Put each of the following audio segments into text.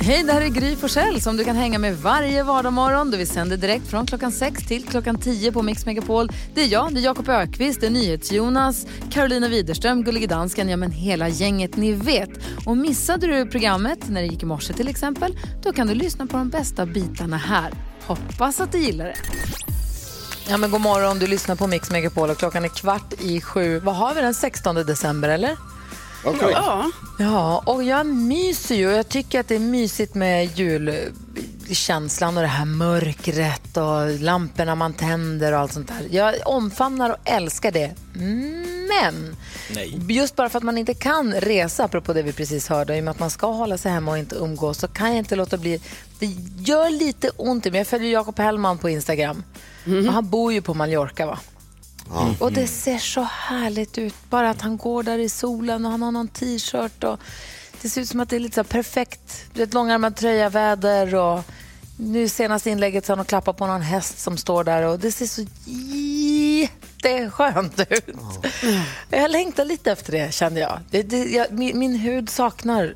Hej, det här är Gry Forssell som du kan hänga med varje vardagsmorgon. Vi sänder direkt från klockan 6 till klockan 10 på Mix Megapol. Det är jag, det är Jakob Ökvist, det är NyhetsJonas, Carolina Widerström, Gullige Dansken, ja men hela gänget ni vet. Och missade du programmet när det gick i morse till exempel, då kan du lyssna på de bästa bitarna här. Hoppas att du gillar det. Ja men god morgon, du lyssnar på Mix Megapol och klockan är kvart i sju. Vad har vi den 16 december eller? Okay. Ja. ja, och jag myser ju. Jag tycker att det är mysigt med julkänslan och det här mörkret och lamporna man tänder och allt sånt där. Jag omfamnar och älskar det. Men Nej. just bara för att man inte kan resa, apropå det vi precis hörde, i och med att man ska hålla sig hemma och inte umgås, så kan jag inte låta bli. Det gör lite ont i mig. Jag följer Jakob Hellman på Instagram. Och han bor ju på Mallorca va? Mm. Och det ser så härligt ut. Bara att han går där i solen och han har någon t-shirt. Och det ser ut som att det är lite så perfekt. Ett långärmad tröja, väder och nu senaste inlägget så han klappat på någon häst som står där och det ser så jätteskönt ut. Mm. Jag längtar lite efter det känner jag. Det, det, jag min, min hud saknar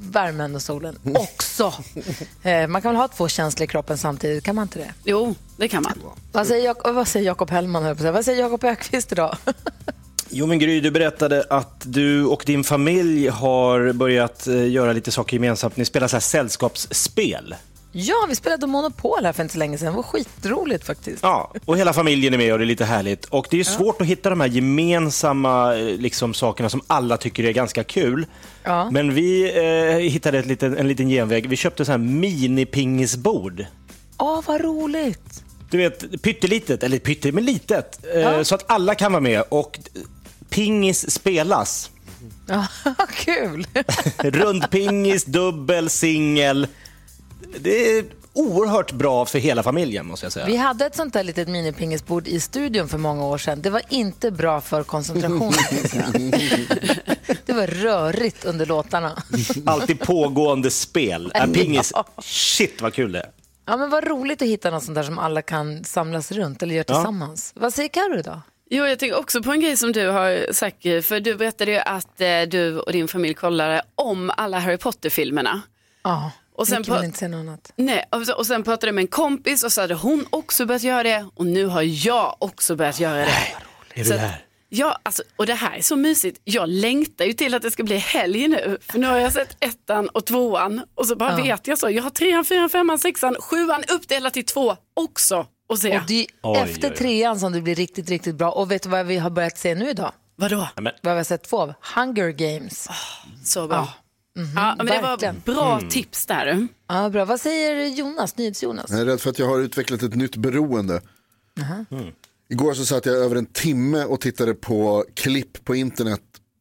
värmen och solen också. Eh, man kan väl ha två känslor i kroppen samtidigt, kan man inte det? Jo, det kan man. Vad säger, Jak vad säger Jakob Hellman? Vad säger Jakob Ökvist idag? Jo men Gry, du berättade att du och din familj har börjat eh, göra lite saker gemensamt. Ni spelar så här sällskapsspel. Ja, vi spelade Monopol här för inte så länge sedan. Det var skitroligt faktiskt. Ja, och hela familjen är med och det är lite härligt. Och det är svårt att hitta de här gemensamma eh, liksom, sakerna som alla tycker är ganska kul. Ja. Men vi eh, hittade ett liten, en liten genväg. Vi köpte så här mini-pingisbord. Åh, vad roligt! Du vet, pyttelitet, eller pytte, men litet. Eh, Ja. Så att alla kan vara med. Och pingis spelas. Ja, kul! Rundpingis, dubbel, singel. Det är oerhört bra för hela familjen måste jag säga. Vi hade ett sånt där litet minipingisbord i studion för många år sedan. Det var inte bra för koncentrationen. det var rörigt under låtarna. Alltid pågående spel. Äh, pingis, Ja. shit vad kul det är. Ja, men vad roligt att hitta något sånt där som alla kan samlas runt eller göra Ja. tillsammans. Vad säger Carro idag? Jo, jag tänker också på en grej som du har sagt, för du berättade ju att eh, du och din familj kollade om alla Harry Potter-filmerna. Ja, Och sen kan man inte säga något annat. Nej, och så- och sen pratade jag med en kompis och så hade hon också börjat göra det och nu har jag också börjat göra det. Är Så du där? Ja, alltså, och det här är så mysigt. Jag längtar ju till att det ska bli helg nu. För nu har jag sett ettan och tvåan och så bara Ja. vet jag så. Jag har trean, fyran, femman, sexan, sjuan uppdelat i två också. Och se. Och det är Oj, efter oj, oj. trean som det blir riktigt, riktigt bra. Och vet du vad vi har börjat se nu idag? Vadå? Ja, men, Vad har vi sett två av? Hunger Games. Så bra. ja, men det var bra tips där. Ja, bra. Vad säger Jonas, NyhetsJonas? Jag är rädd för att jag har utvecklat ett nytt beroende. Igår så satt jag över en timme och tittade på klipp på internet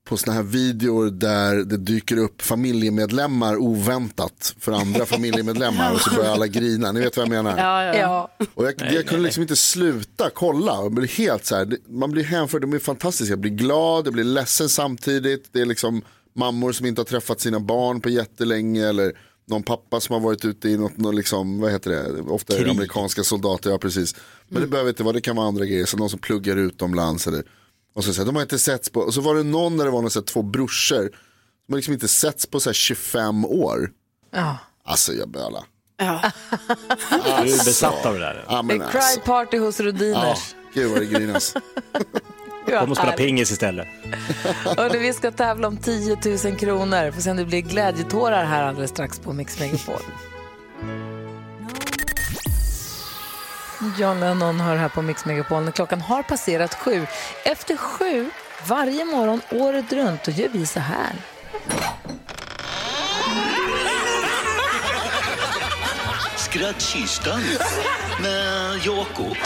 på såna här videor där det dyker upp familjemedlemmar oväntat för andra familjemedlemmar och så börjar alla grina. Ni vet vad jag menar? Ja, ja. Ja. Och jag, jag kunde liksom inte sluta kolla. Jag blir helt så här, man blir hänförd, de är fantastiska. Jag blir glad, jag blir ledsen samtidigt. Det är liksom mammor som inte har träffat sina barn på jättelänge. Eller någon pappa som har varit ute i något, något liksom, vad heter det, ofta är det Krig. amerikanska soldater, ja precis. Men det behöver inte vara, det kan vara andra grejer. Så någon som pluggar utomlands eller, och så, så här, de har inte setts på, och så var det någon där det var någon, så här, två brorsor. Som har liksom inte setts på så här, 25 år. Ja. Alltså jag bölar. Ja. du är besatt av det där. Ja, Det men är alltså. cry party hos Ja, Rodiners. gud vad det grinas. Kom och spela pingis istället. Hörde, vi ska tävla om 10 000 kronor. Får se om det blir glädjetårar här alldeles strax på Mix Megapol. John Lennon hör här på Mix Megapol när klockan har passerat sju. Efter sju, varje morgon året runt, då gör vi så här. Skrattkistan med Jakob.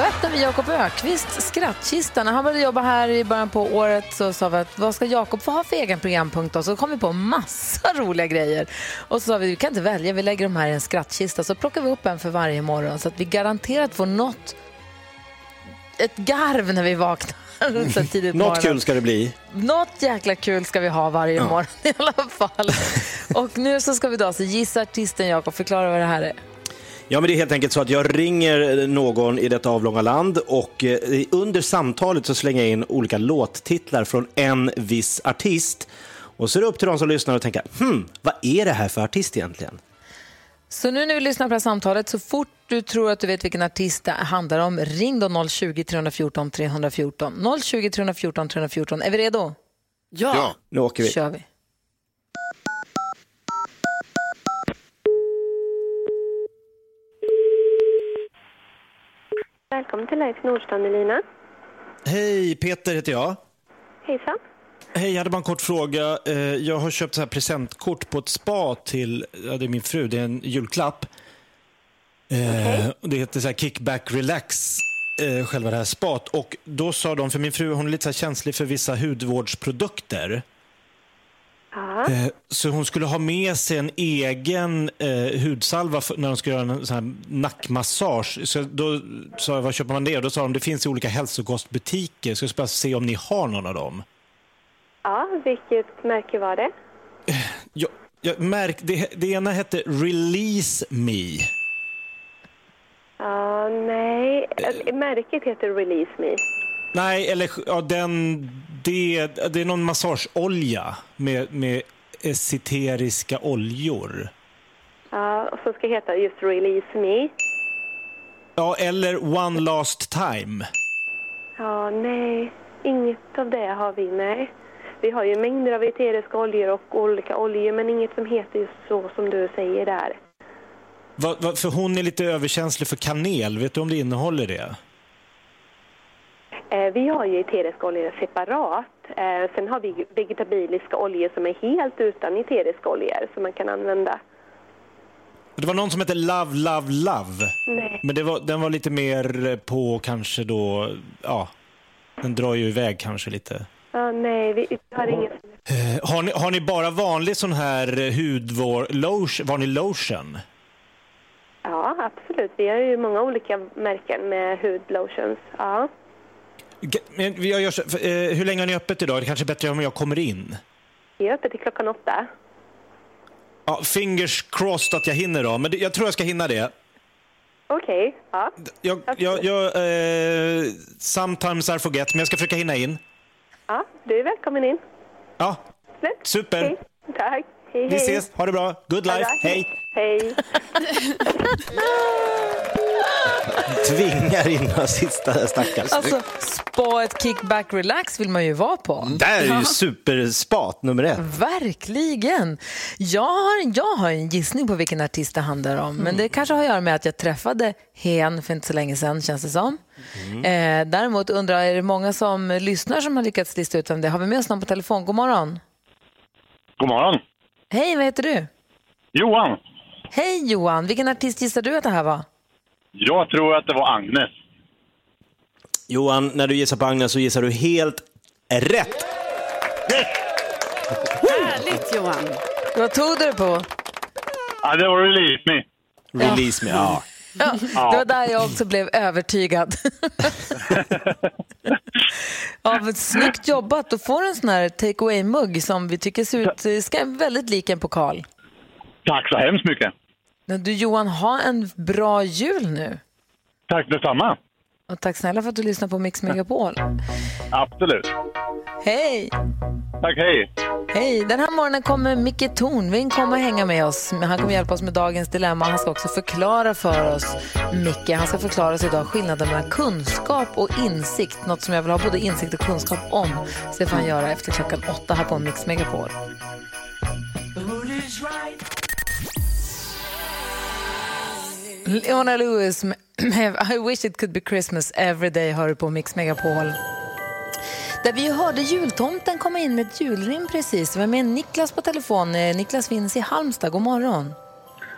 Öppnar vi Jakob Ökvist skrattkistan. När han började jobba här i början på året så sa vi att vad ska Jakob få ha för egen programpunkt då? Så kom vi på massa roliga grejer. Och så sa vi vi kan inte välja, vi lägger de här i en skrattkista. Så plockar vi upp en för varje morgon så att vi garanterat får något, ett garv när vi vaknar. Så Något kul ska det bli. Något jäkla kul ska vi ha varje morgon i alla fall. Och nu så ska vi då alltså gissa artisten Jakob, förklara vad det här är. Ja, men det är helt enkelt så att jag ringer någon i detta avlånga land och eh, under samtalet så slänger jag in olika låttitlar från en viss artist. Och så är det upp till de som lyssnar och tänka, hmm, vad är det här för artist egentligen? Så nu när vi lyssnar på det här samtalet, så fort du tror att du vet vilken artist det handlar om, ring då 020-314 314. 020 314 314. Är vi redo? Ja. Ja. Nu åker vi. kör vi. Välkommen till Leif Nordstrand, Elina. Hej, Peter heter jag. Hejsan. Hej, jag hade bara en kort fråga. Eh, Jag har köpt så här presentkort på ett spa till ja, det är min fru. Det är en julklapp. Eh, och Det heter så här Kickback Relax, eh, själva det här spat. Och då sa de, för min fru hon är lite så känslig för vissa hudvårdsprodukter. Ja. Eh, Så hon skulle ha med sig en egen eh, hudsalva när de skulle göra en sån här nackmassage. Så då sa jag, var köper man det? Och då sa de, det finns i olika hälsokostbutiker. Så jag ska bara se om ni har någon av dem. ja, vilket märke var det? Jag, jag märk, det, det ena hette Release Me. Ja, nej. Äh, Märket heter Release Me. Nej, eller ja, den, det, det är någon massageolja med, med esoteriska oljor. Ja, och som ska heta just Release Me. Ja, eller One Last Time. Ja, nej. Inget av det har vi, nej. Vi har ju mängder av eteriska oljor och olika oljor, men inget som heter just så som du säger där. Va, va, för hon är lite överkänslig för kanel. Vet du om det innehåller det? Eh, vi har ju eteriska oljor separat. Eh, sen har vi vegetabiliska oljor som är helt utan eteriska oljor som man kan använda. Det var någon som hette Love, Love, Love. Nej. Men det var, den var lite mer på kanske då, ja, den drar ju iväg kanske lite. Ja, nej, vi har inget. Eh, har, ni, har ni bara vanlig sån här hudvård, lotion, vanlig lotion? Ja, absolut. Vi har ju många olika märken med hudlotions. Ja. Men vi gör så, eh, hur länge har ni öppet idag? Det kanske är bättre om jag kommer in. Vi är öppet till klockan åtta. Ja, fingers crossed att jag hinner då, men jag tror jag ska hinna det. Okej, ja. Jag, jag, jag, eh, sometimes I forget, men jag ska försöka hinna in. Ja, du är välkommen in. Ja, super. Okej, Tack. Hej, Vi ses, ha det bra. Good life, hej. Hej. Tvingar in några sista stackars. Alltså, spa ett kickback relax vill man ju vara på. Det här är ju superspat nummer ett. Verkligen. Jag har, jag har en gissning på vilken artist det handlar om. Men det kanske har att göra med att jag träffade Hen för inte så länge sedan, känns det som. Eh, däremot undrar jag, är det många som lyssnar som har lyckats lista ut vem det är? Har vi med oss någon på telefon? God morgon. God morgon. Hej, vad heter du? Johan. Hej Johan, vilken artist gissar du att det här var? Jag tror att det var Agnes. Johan, när du gissar på Agnes så gissar du helt rätt. Härligt Johan. Vad tog du det på? Ja, det var Release Me. Release me, ja. Ja, det var där jag också blev övertygad. ja, snyggt jobbat. Då får du en sån här take away-mugg som vi tycker ser ut, ska väldigt lik en pokal. Tack så hemskt mycket. Du Johan, ha en bra jul nu. Tack detsamma. Och tack snälla för att du lyssnar på Mix Megapol. Absolut. Hej! Tack, hej. Hej! Den här morgonen kommer Micke Tornving komma och hänga med oss. Men Han kommer hjälpa oss med dagens dilemma. Han ska också förklara för oss, Micke, han ska förklara oss idag skillnaden mellan kunskap och insikt. Något som jag vill ha både insikt och kunskap om. Så det får han göra efter klockan åtta här på Mix Megapol. Leona Lewis med I wish it could be Christmas every day hör du på Mix Megapol. Där vi hörde jultomten komma in med ett julrim precis. Vi är med Niklas på telefon. Eh, Niklas finns i Halmstad. God morgon.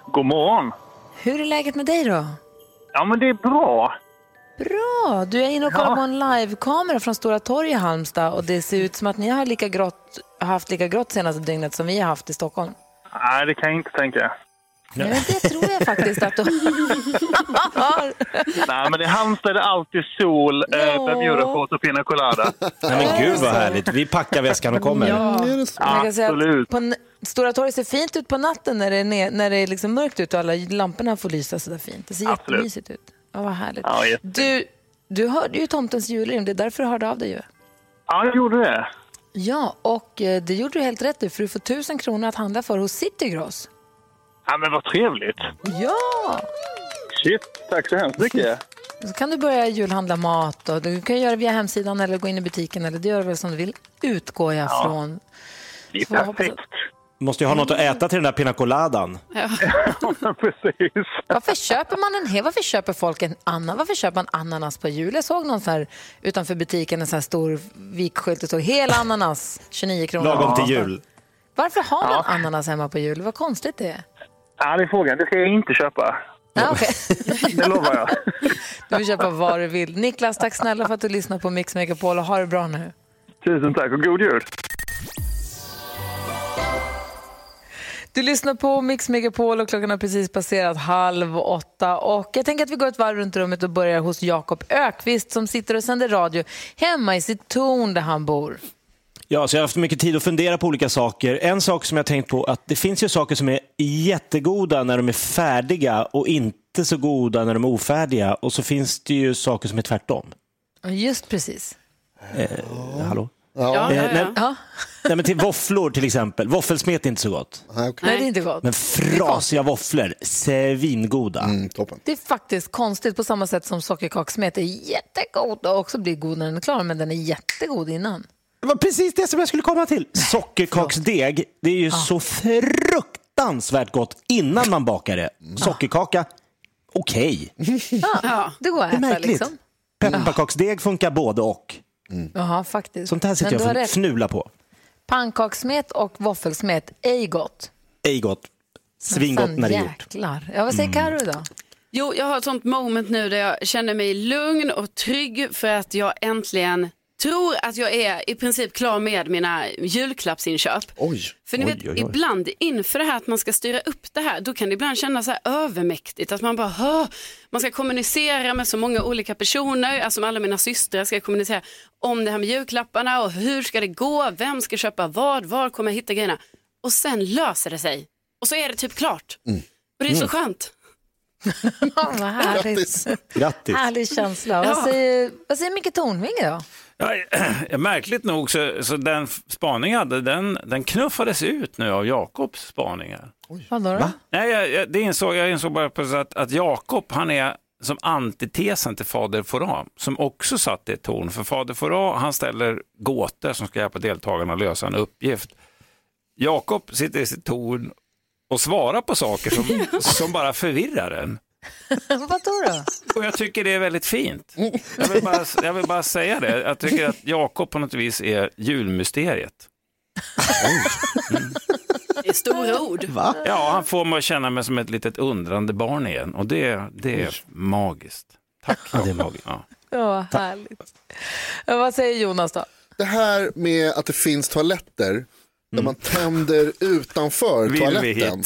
God morgon. Hur är läget med dig då? Ja, men det är bra. Bra! Du är inne och kollar Ja. på en livekamera från Stora torg i Halmstad och det ser ut som att ni har lika grått, haft lika grått senaste dygnet som vi har haft i Stockholm. Nej, det kan jag inte tänka. Men det tror jag faktiskt att du har. Nej, men i Halmstad är det alltid sol, eh, Ja. Bermudashorts och pina colada. Nej, men gud vad härligt. Vi packar väskan och kommer. Ja. Absolut. på Stora torg ser fint ut på natten när det är, när det är liksom mörkt ut och alla lamporna får lysa så där fint. Det ser Absolut. jättemysigt ut. Ja, vad härligt. Ja, du, du hörde ju tomtens julrim, det är därför du hörde av dig ju. Ja, jag gjorde det. Ja, och eh, det gjorde du helt rätt i för du får tusen kronor att handla för hos Citygross. Ja, men vad trevligt. Ja! Shit, tack så hemskt mycket. Så kan du börja julhandla mat och du kan göra det via hemsidan eller gå in i butiken eller det gör du väl som du vill, utgår jag från. Det är perfekt. Måste ju ha något att äta till den där pina coladan. Precis. Varför köper man en hel, varför köper folk en annan, varför köper man ananas på jul? Jag såg någon så här utanför butiken, en så här stor vikskylt det stod hel ananas, 29 kronor. Lagom till jul. Varför har man ananas hemma på jul? Vad konstigt det är. Ja, det är frågan. Det ska jag inte köpa. Ja, okej. Det lovar jag. Du får köpa vad du vill. Niklas, tack snälla för att du lyssnar på Mix Megapol och ha det bra nu. Tusen tack och god jul. Du lyssnar på Mix Megapol och klockan har precis passerat halv åtta. Och jag tänker att vi går ett varv runt rummet och börjar hos Jakob Ökvist som sitter och sänder radio hemma i sitt torn där han bor. Ja, så jag har haft mycket tid att fundera på olika saker. En sak som jag tänkt på att det finns ju saker som är jättegoda när de är färdiga och inte så goda när de är ofärdiga. Och så finns det ju saker som är tvärtom. Ja, Just precis. Hallå? Ja, ja, Eh, ja. nej, Ja. nej, men till våfflor till exempel. Våffelsmet är inte så gott. Nej, okej. Nej, det är inte gott. Men frasiga våfflor, svingoda. Mm, toppen. Det är faktiskt konstigt på samma sätt som sockerkakssmet är jättegod och också blir god när den är klar, men den är jättegod innan. Det var precis det som jag skulle komma till. Sockerkaksdeg, det är ju så fruktansvärt gott innan man bakar det. Sockerkaka, okej. Ja, det går att Det är äta märkligt. liksom. Pepparkaksdeg funkar både och. Jaha, faktiskt. Sånt här sitter jag och rätt. fnula på. Pannkakssmet och våffelsmet, ej gott. Ej gott. Svingott när det är gjort. Mm. jäklar. Ja, vad säger Carro då? Jo, jag har ett sånt moment nu där jag känner mig lugn och trygg för att jag äntligen tror att jag är i princip klar med mina julklappsinköp. Oj. För ni Oj, vet, oj, oj. ibland inför det här att man ska styra upp det här, då kan det ibland kännas så här övermäktigt. Att man bara, "Hå!" man ska kommunicera med så många olika personer, alltså med alla mina systrar ska jag kommunicera om det här med julklapparna och hur ska det gå, vem ska köpa vad, var kommer jag hitta grejerna? Och sen löser det sig. Och så är det typ klart. Mm. Och det är så skönt. Ja, vad härligt. Grattis. Grattis. Härlig känsla. Vad Ja. säger, vad säger Micke Tornving då? Ja, märkligt nog så, så den spaning jag hade, den, den knuffades ut nu av Jakobs spaningar. Vadå då? Nej, jag, jag, det insåg, jag insåg bara på så att, att Jakob, han är som antitesen till Fader Fouras, som också satt i ett torn. För Fader Fouras, han ställer gåtor som ska hjälpa deltagarna att lösa en uppgift. Jakob sitter i sitt torn och svarar på saker som, som bara förvirrar en. Vadå då? Och jag tycker det är väldigt fint. Jag vill bara, jag vill bara säga det. Jag tycker att Jakob på något vis är julmysteriet. Det är stora ord. Ja, han får mig att känna mig som ett litet undrande barn igen och det, det är magiskt. Tack. Ja, det är magiskt. Ja. Ja, härligt. Ja, vad säger Jonas då? Det här med att det finns toaletter där man tänder utanför Mm. Vill toaletten.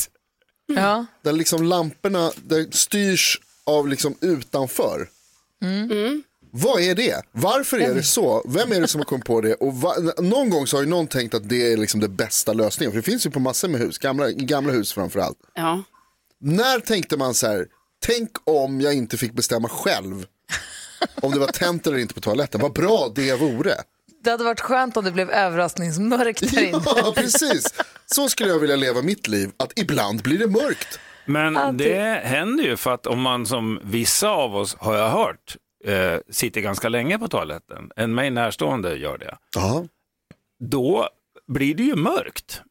Hit? Ja. Där liksom lamporna där styrs av liksom utanför. Vad är det? Varför är det så? Vem är det som har kommit på det? Och va- någon gång så har ju någon tänkt att det är liksom det bästa lösningen. För det finns ju på massor med hus, gamla, gamla hus framförallt. Ja. När tänkte man så här, tänk om jag inte fick bestämma själv om det var tänt eller inte på toaletten. Vad bra det vore. Det hade varit skönt om det blev överraskningsmörkt där inne. Ja, precis. Så skulle jag vilja leva mitt liv, att ibland blir det mörkt. Men det händer ju för att om man som vissa av oss, har jag hört, eh, sitter ganska länge på toaletten, en mig närstående gör det, Ja. då blir det ju mörkt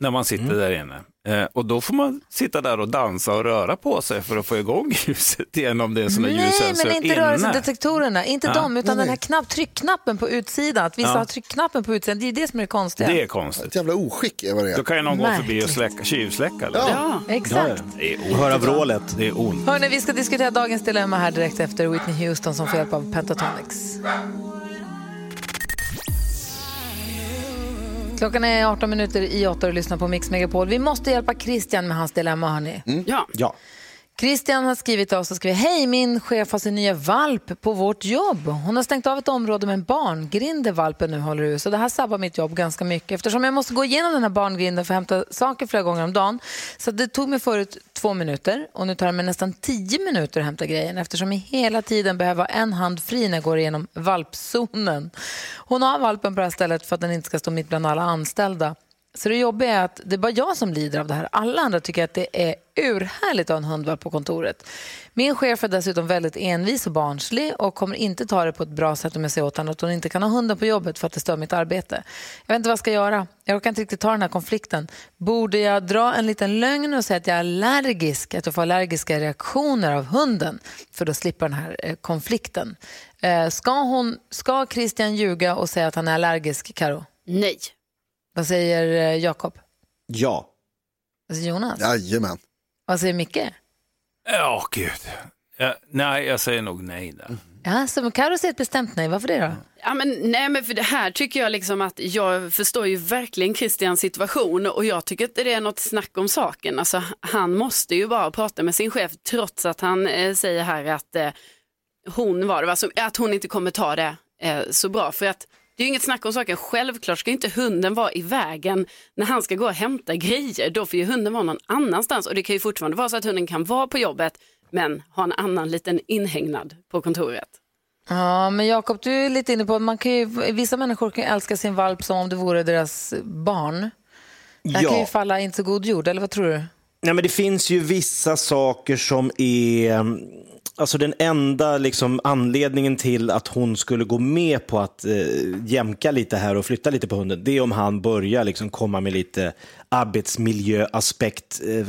när man sitter där inne. Eh, och då får man sitta där och dansa och röra på sig för att få igång ljuset igen om det är sådana Nej, ljussensor men inte inne. rörelsedetektorerna. Inte Ja. dem, utan Nej, den här nej. knapp, tryckknappen på utsidan. Att vissa Ja. har tryckknappen på utsidan. Det är det som är det konstiga. Det är konstigt. Ett jävla oskick är vad det Då är. kan ju någon gå förbi och Märkligt. släcka, tjuvsläcka. Eller? Ja. Exakt. Det är Och ont. höra vrålet. Det är ont. Hörrni, vi ska diskutera dagens dilemma här direkt efter Whitney Houston som får hjälp av Pentatonix. Klockan är 18 minuter i 8 och lyssnar på Mix Megapol. Vi måste hjälpa Christian med hans dilemma, hörni. Mm. ja. Ja. Christian har skrivit till oss och skrivit Hej, min chef har sin nya valp på vårt jobb. Hon har stängt av ett område med en barngrind där valpen nu håller hus. Och det här sabbar mitt jobb ganska mycket eftersom jag måste gå igenom den här barngrinden för att hämta saker flera gånger om dagen. Så det tog mig förut två minuter och nu tar det mig nästan tio minuter att hämta grejen eftersom jag hela tiden behöver ha en hand fri när jag går igenom valpzonen. Hon har valpen på det här stället för att den inte ska stå mitt bland alla anställda. Så det jobbiga är att det är bara jag som lider av det här. Alla andra tycker att det är urhärligt att ha en hundvalp på kontoret. Min chef är dessutom väldigt envis och barnslig och kommer inte ta det på ett bra sätt om jag säger åt henne att hon inte kan ha hunden på jobbet för att det stör mitt arbete. Jag vet inte vad jag ska göra. Jag orkar inte riktigt ta den här konflikten. Borde jag dra en liten lögn och säga att jag är allergisk, att jag får allergiska reaktioner av hunden för då slippa den här eh, konflikten? Eh, ska, hon, ska Christian ljuga och säga att han är allergisk, Karo? Nej. Vad säger eh, Jakob? Ja. Vad säger Jonas? Jajamän. Vad säger Micke? Ja, gud. Ja, nej, jag säger nog nej där. Ja, så Karo säger ett bestämt nej. Varför det då? Ja, men, nej, men för det här tycker jag liksom att jag förstår ju verkligen Christians situation och jag tycker inte det är något snack om saken. Alltså, han måste ju bara prata med sin chef trots att han eh, säger här att eh, hon var det, alltså, att hon inte kommer ta det eh, så bra. För att det är ju inget snack om saken. Självklart ska inte hunden vara i vägen när han ska gå och hämta grejer. Då får ju hunden vara någon annanstans och det kan ju fortfarande vara så att hunden kan vara på jobbet men ha en annan liten inhägnad på kontoret. Ja, men Jakob, du är lite inne på att man kan ju, vissa människor kan ju älska sin valp som om det vore deras barn. Det Ja. kan ju falla inte så god jord, eller vad tror du? Nej, men det finns ju vissa saker som är... Alltså den enda liksom, anledningen till att hon skulle gå med på att eh, jämka lite här och flytta lite på hunden, det är om han börjar liksom, komma med lite arbetsmiljöaspekt eh,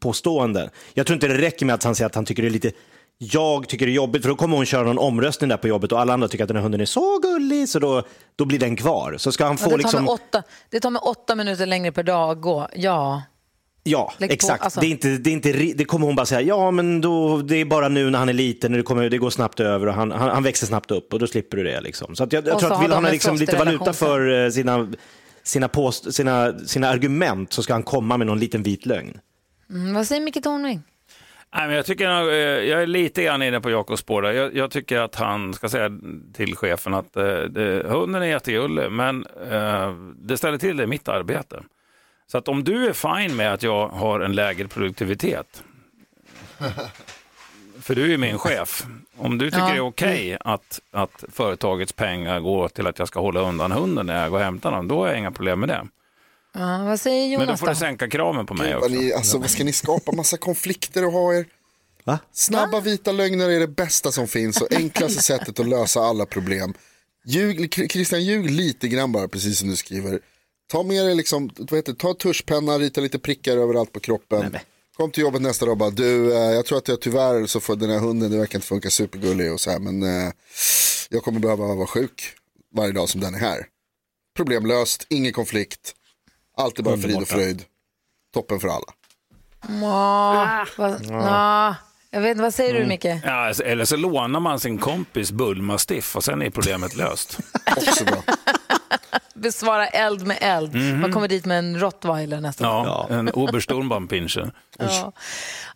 påståenden. Jag tror inte det räcker med att han säger att han tycker det är lite jag tycker det är jobbigt, för då kommer hon köra någon omröstning där på jobbet och alla andra tycker att den här hunden är så gullig, så då, då blir den kvar. Så ska han Ja, få det, tar liksom... åtta, det tar mig åtta minuter längre per dag att gå. Ja. Ja, Lägg på, exakt. alltså. Det, är inte, det, är inte, det kommer hon bara säga, ja men då, det är bara nu när han är liten, när det, kommer, det går snabbt över och han, han, han växer snabbt upp och då slipper du det. Liksom. Så att jag, jag Och tror så att vill han ha liksom lite valuta för eh, sina, sina, post, sina, sina argument så ska han komma med någon liten vit lögn. Mm, vad säger Micke Tornving? Nej, men jag, tycker, eh, jag är lite grann inne på Jakobs spår där. Jag, jag tycker att han ska säga till chefen att eh, det, hunden är jättegullig, men eh, det ställer till det i mitt arbete. Så att om du är fine med att jag har en lägre produktivitet, för du är min chef, om du tycker Ja. det är okej att, att företagets pengar går till att jag ska hålla undan hunden när jag går och hämtar den, då har jag inga problem med det. Ja, vad säger Men då Jonas får du sänka kraven på mig Vad, också. ni, alltså, vad ska ni skapa massa konflikter och ha er? Va? Snabba vita lögner är det bästa som finns och enklaste sättet att lösa alla problem. Ljug, Christian, ljug lite grann bara, precis som du skriver. Ta med dig liksom, vad heter, det, ta tuschpenna, rita lite prickar överallt på kroppen. Kom till jobbet nästa dag och bara, du, eh, jag tror att jag tyvärr så får den här hunden, det verkar inte funka supergullig och så här, men eh, jag kommer behöva vara sjuk varje dag som den är här. Problemlöst, ingen konflikt, allt är bara frid och fröjd. Toppen för alla. Ja, vad, ja. Jag vet vad säger du Micke? Ja, alltså, eller så lånar man sin kompis bullmastiff och sen är problemet löst. Också bra. Besvara eld med eld. Man kommer dit med en rottweiler nästan. Ja, en Obersturmbannpinscher. Ja.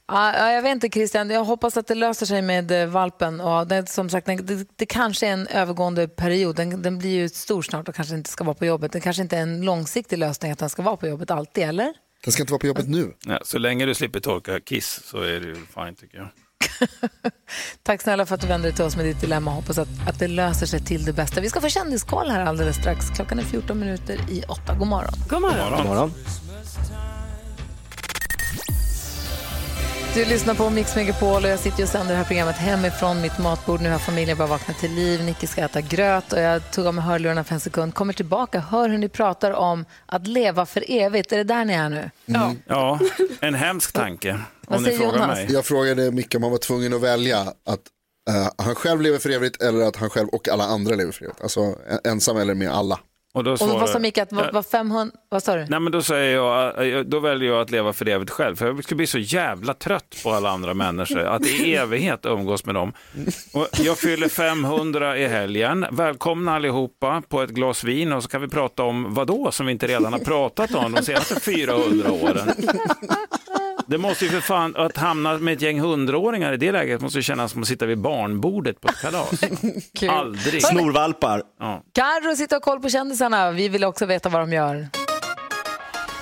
Ja, jag vet inte Christian, jag hoppas att det löser sig med eh, valpen. Och det, som sagt, det, det kanske är en övergående period. Den, den blir ju stor snart och kanske inte ska vara på jobbet. Det kanske inte är en långsiktig lösning att den ska vara på jobbet alltid, eller? Den ska inte vara på jobbet nu. Ja, så länge du slipper torka kiss så är det ju fine tycker jag. Tack snälla för att du vände dig till oss med ditt dilemma. Hoppas att, att det löser sig till det bästa. Vi ska få kändiskoll här alldeles strax. Klockan är 14 minuter i åtta. God morgon. God morgon. God morgon. Du lyssnar på Mix Megapol och jag sitter och sänder det här programmet hemifrån mitt matbord. Nu har familjen bara vaknat till liv. Nicky ska äta gröt och jag tog av mig hörlurarna för en sekund. Kommer tillbaka, hör hur ni pratar om att leva för evigt. Är det där ni är nu? Ja. Ja, en hemsk tanke Vad om ni säger frågar Jonas? mig. Jag frågade Micke om han var tvungen att välja att eh, han själv lever för evigt eller att han själv och alla andra lever för evigt. Alltså en- ensam eller med alla. Och, då Och svarar- vad sa Micke? Att vad 500... Vad sa du? Nej men då säger jag, eh, då väljer jag att leva för evigt själv. För jag skulle bli så jävla trött på alla andra människor. Att i evighet umgås med dem. Och jag fyller 500 i helgen. Välkomna allihopa på ett glas vin och så kan vi prata om vad då som vi inte redan har pratat om de senaste 400 åren. Det måste ju för fan, att hamna med ett gäng hundraåringar i det läget måste ju kännas som att sitta vid barnbordet på ett kalas. Aldrig. Snorvalpar. Ja. Carro sitter och koll på kändisarna. Vi vill också veta vad de gör.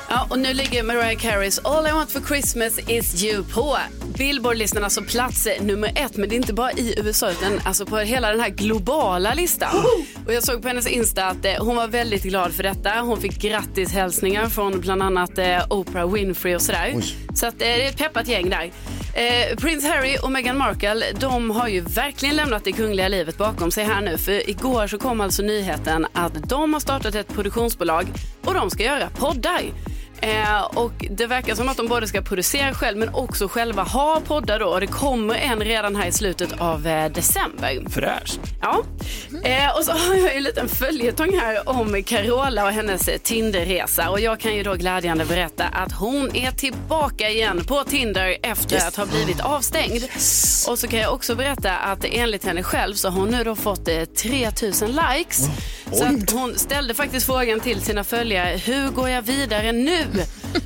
Ja, och nu ligger Mariah Careys All I want for Christmas is you på Billboard-listan, alltså plats nummer ett. Men det är inte bara i USA utan alltså på hela den här globala listan. Och jag såg på hennes Insta att eh, hon var väldigt glad för detta. Hon fick grattishälsningar från bland annat eh, Oprah Winfrey och sådär. Så att, eh, det är ett peppat gäng där. Eh, Prince Harry och Meghan Markle de har ju verkligen lämnat det kungliga livet bakom sig här nu. För igår så kom alltså nyheten att de har startat ett produktionsbolag och de ska göra poddar. Eh, och det verkar som att de både ska producera själv men också själva ha poddar då. Och det kommer en redan här i slutet av eh, december. Fräscht. Ja, eh, och så har jag en liten följetong här om Carola och hennes eh, Tinderresa. Och jag kan ju då glädjande berätta att hon är tillbaka igen på Tinder efter att ha blivit avstängd. Och så kan jag också berätta att enligt henne själv så har hon nu då fått eh, 3000 likes. Så att hon ställde faktiskt frågan till sina följare, hur går jag vidare nu?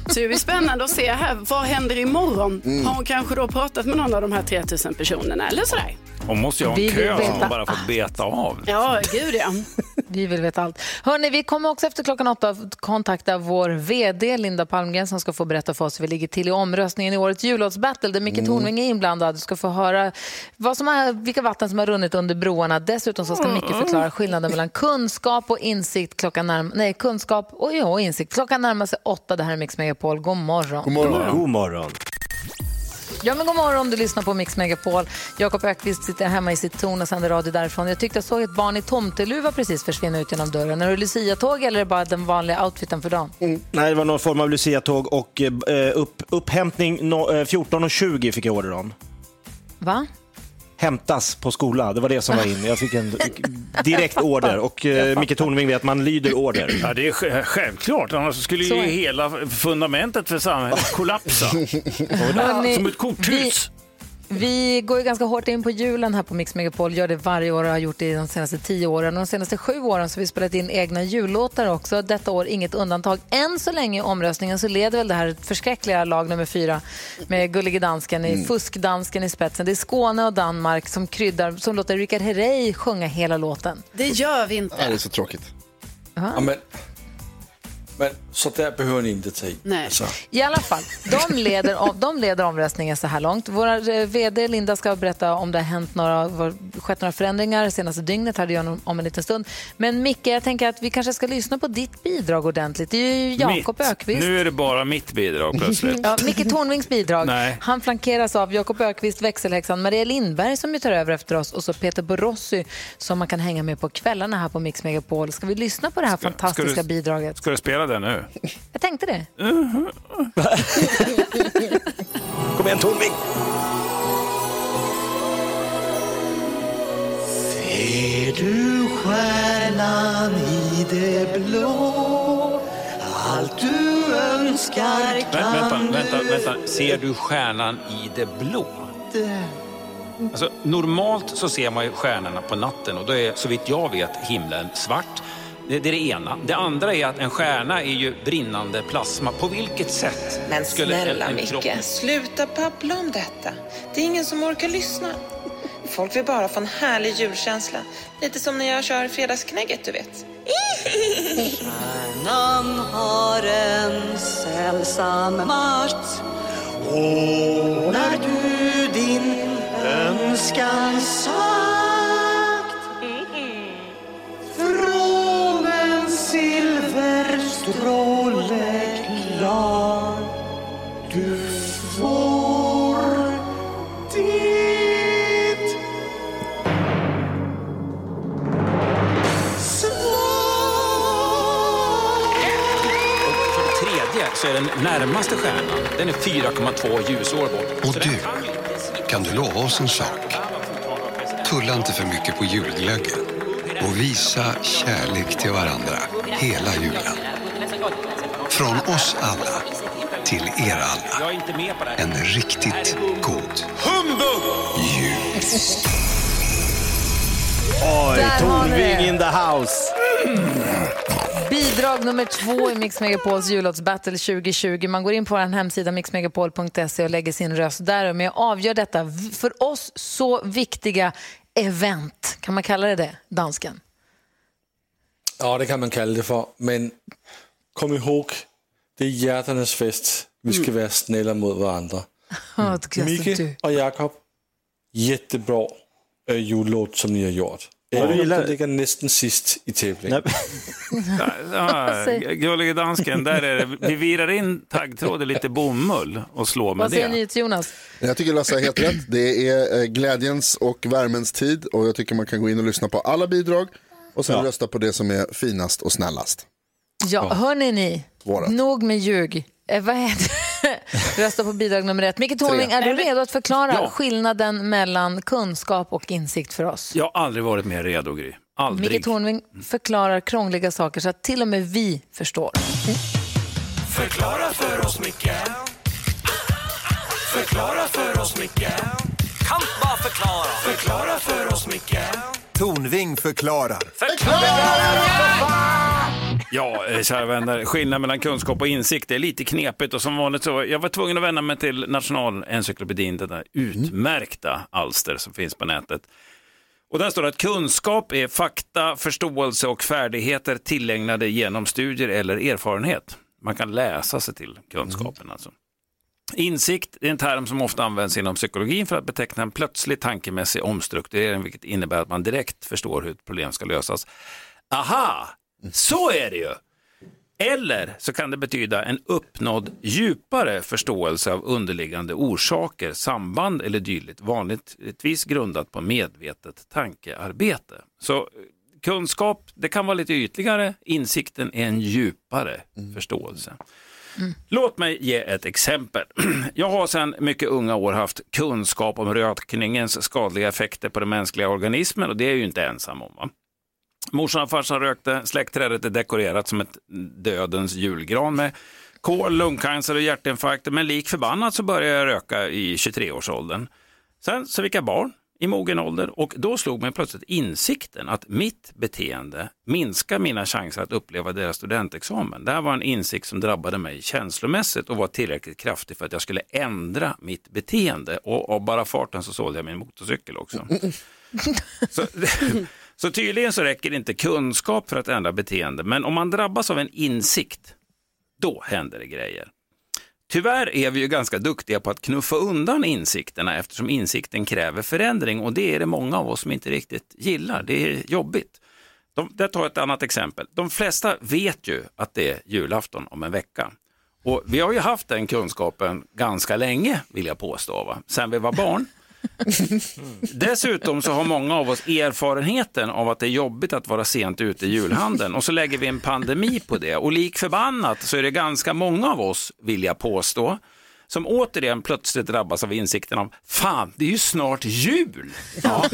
Så det blir spännande att se här, vad händer imorgon? Har hon kanske då pratat med någon av de här 3000 personerna eller sådär? Hon måste ju ha Vi en vill kö som veta hon bara får beta av. Ja, gud ja. Vi vill veta allt. Hörrni, vi kommer också efter klockan åtta att kontakta vår VD Linda Palmgren som ska få berätta för oss hur vi ligger till i omröstningen i årets jullåtsbattle där Micke Tornving är inblandad. Du ska få höra vad som är, vilka vatten som har runnit under broarna. Dessutom så ska Micke förklara skillnaden mellan kunskap och insikt klockan närm- nej, kunskap och, ja, och insikt. Klockan närmar sig åtta. Det här är Mix Megapol. God morgon. God morgon. God morgon. Ja, men god morgon, du lyssnar på Mix Megapol. Jakob Ökvist sitter hemma i sitt torn och sänder radio därifrån. Jag tyckte jag såg ett barn i tomteluva precis försvinna ut genom dörren. Är det Lucia-tåg eller är det bara den vanliga outfiten för dagen? Nej, det var någon form av Lucia-tåg och eh, upp, upphämtning no, eh, 14.20 fick jag order om. Va? Hämtas på skola, det var det som var in. Jag fick en direkt order och eh, Micke Tornving vet att man lyder order. Ja, det är sj- självklart, annars skulle ju hela fundamentet för samhället kollapsa. Hörrni, Som ett korthus. Vi går ju ganska hårt in på julen här på Mix Megapol. Gör det varje år och har gjort det de senaste tio åren. Och de senaste sju åren så har vi spelat in egna jullåtar också. Detta år inget undantag. Än så länge i omröstningen så leder väl det här förskräckliga lag nummer fyra med Gullige Dansken, i fuskdansken i spetsen. Det är Skåne och Danmark som kryddar, som låter Richard Herrey sjunga hela låten. Det gör vi Ja, det är inte. så tråkigt. Ja, men, men, så där behöver ni inte ta i. Nej. Alltså. I alla fall, de leder, om- de leder omröstningen så här långt. Vår eh, VD Linda ska berätta om det har hänt några, var, skett några förändringar senaste dygnet, hade jag om- om en liten stund. Men Micke, jag tänker att vi kanske ska lyssna på ditt bidrag ordentligt. Det är ju Jakob. Ökvist. Nu är det bara mitt bidrag plötsligt. Ja, Micke Tornvings bidrag. Nej. Han flankeras av Jakob Ökvist, växelhäxan Maria Lindberg som ju tar över efter oss och så Peter Borossi som man kan hänga med på kvällarna här på Mix Megapol. Ska vi lyssna på det här Ska- fantastiska ska du- bidraget? Ska du spela det nu? Jag tänkte det. Kom igen Tornving! Ser du stjärnan i det blå? Allt du önskar Vä- vänta, vänta, vänta. Ser du stjärnan i det blå? Alltså, normalt så ser man ju stjärnorna på natten och då är så vitt jag vet himlen svart. Det, det är det ena. Det andra är att en stjärna är ju brinnande plasma. På vilket sätt Men skulle en- snälla en Micke, kropp- sluta babbla om detta. Det är ingen som orkar lyssna. Folk vill bara få en härlig julkänsla. Lite som när jag kör fredagsknägget, du vet. Stjärnan har en sällsam makt Och när du din önskan sagt silverstråle klar Du får ditt För det tredje så är den närmaste stjärnan, den är 4,2 ljusår bort. Och du, kan du lova oss en sak? Tulla inte för mycket på julglöggen och visa kärlek till varandra hela julen. Från oss alla till er alla. Jag är inte med på det här. En riktigt god jul. Oj, Där har vi Tornving det. in the house. Bidrag nummer två i Mix Megapols jullåtsbattle 2020. Man går in på vår hemsida mixmegapol.se och lägger sin röst där med och avgör detta för oss så viktiga event. Kan man kalla det det, dansken? Ja, det kan man kalla det för. Men kom ihåg, det är hjärtarnas fest. Vi ska vara snälla mot varandra. Mm. Micke och Jakob, jättebra äh, jullåt som ni har gjort. Även du om gillar det det. ligger nästan sist i tävlingen. Ja, gullige dansken, där är det. Vi virar in taggtråd i lite bomull och slår med Vad säger det. ni till Jonas? Jag tycker Lasse har helt rätt. Det är eh, glädjens och värmens tid och jag tycker man kan gå in och lyssna på alla bidrag och sen Ja. rösta på det som är finast och snällast. Ja, hörni ni, Vårat. nog med ljug. Eh, vad heter Rösta på bidrag nummer ett. Micke Tornving, är du redo att förklara Ja. skillnaden mellan kunskap och insikt för oss? Jag har aldrig varit mer redo, Gry. Aldrig. Micke Tornving förklarar krångliga saker så att till och med vi förstår. Förklara för oss, Micke Förklara för oss, Micke Kan bara förklara Förklara för oss, Micke Tornving förklarar. Ja, eh, kära vänner, skillnaden mellan kunskap och insikt är lite knepigt och som vanligt så, jag var tvungen att vända mig till Nationalencyklopedin, det där utmärkta alster som finns på nätet. Och där står det att kunskap är fakta, förståelse och färdigheter tillägnade genom studier eller erfarenhet. Man kan läsa sig till kunskapen alltså. Insikt är en term som ofta används inom psykologin för att beteckna en plötslig tankemässig omstrukturering, vilket innebär att man direkt förstår hur ett problem ska lösas. Aha, så är det ju. Eller så kan det betyda en uppnådd djupare förståelse av underliggande orsaker, samband eller dylikt, vanligtvis grundat på medvetet tankearbete. Så eh, kunskap, det kan vara lite ytligare, insikten är en djupare förståelse. Låt mig ge ett exempel. Jag har sedan mycket unga år haft kunskap om rökningens skadliga effekter på den mänskliga organismen och det är jag ju inte ensam om. Va? Morsan och farsan rökte, släktträdet är dekorerat som ett dödens julgran med kol, lungcancer och hjärtinfarkter. Men lik förbannat så började jag röka i 23-årsåldern. Sen så fick jag barn i mogen ålder och då slog mig plötsligt insikten att mitt beteende minskar mina chanser att uppleva deras studentexamen. Det här var en insikt som drabbade mig känslomässigt och var tillräckligt kraftig för att jag skulle ändra mitt beteende. Och av bara farten så sålde jag min motorcykel också. Så, så tydligen så räcker det inte kunskap för att ändra beteende, men om man drabbas av en insikt, då händer det grejer. Tyvärr är vi ju ganska duktiga på att knuffa undan insikterna eftersom insikten kräver förändring och det är det många av oss som inte riktigt gillar. Det är jobbigt. De, jag tar ett annat exempel. De flesta vet ju att det är julafton om en vecka. Och vi har ju haft den kunskapen ganska länge, vill jag påstå, va? sen vi var barn. Mm. Dessutom så har många av oss erfarenheten av att det är jobbigt att vara sent ute i julhandeln. Och så lägger vi en pandemi på det. Och lik förbannat så är det ganska många av oss, vill jag påstå, som återigen plötsligt drabbas av insikten om fan, det är ju snart jul. Ja.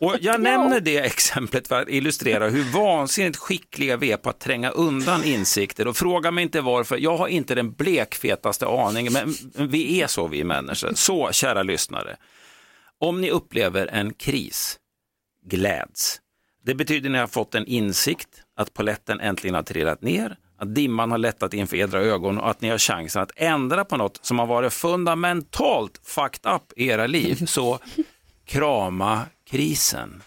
Och jag nämner det exemplet för att illustrera hur vansinnigt skickliga vi är på att tränga undan insikter och fråga mig inte varför, jag har inte den blekfetaste aning, men vi är så vi människor. Så kära lyssnare, om ni upplever en kris, gläds. Det betyder att ni har fått en insikt, att poletten äntligen har trillat ner, att dimman har lättat inför edra ögon och att ni har chansen att ändra på något som har varit fundamentalt fucked up i era liv. Så krama krisen,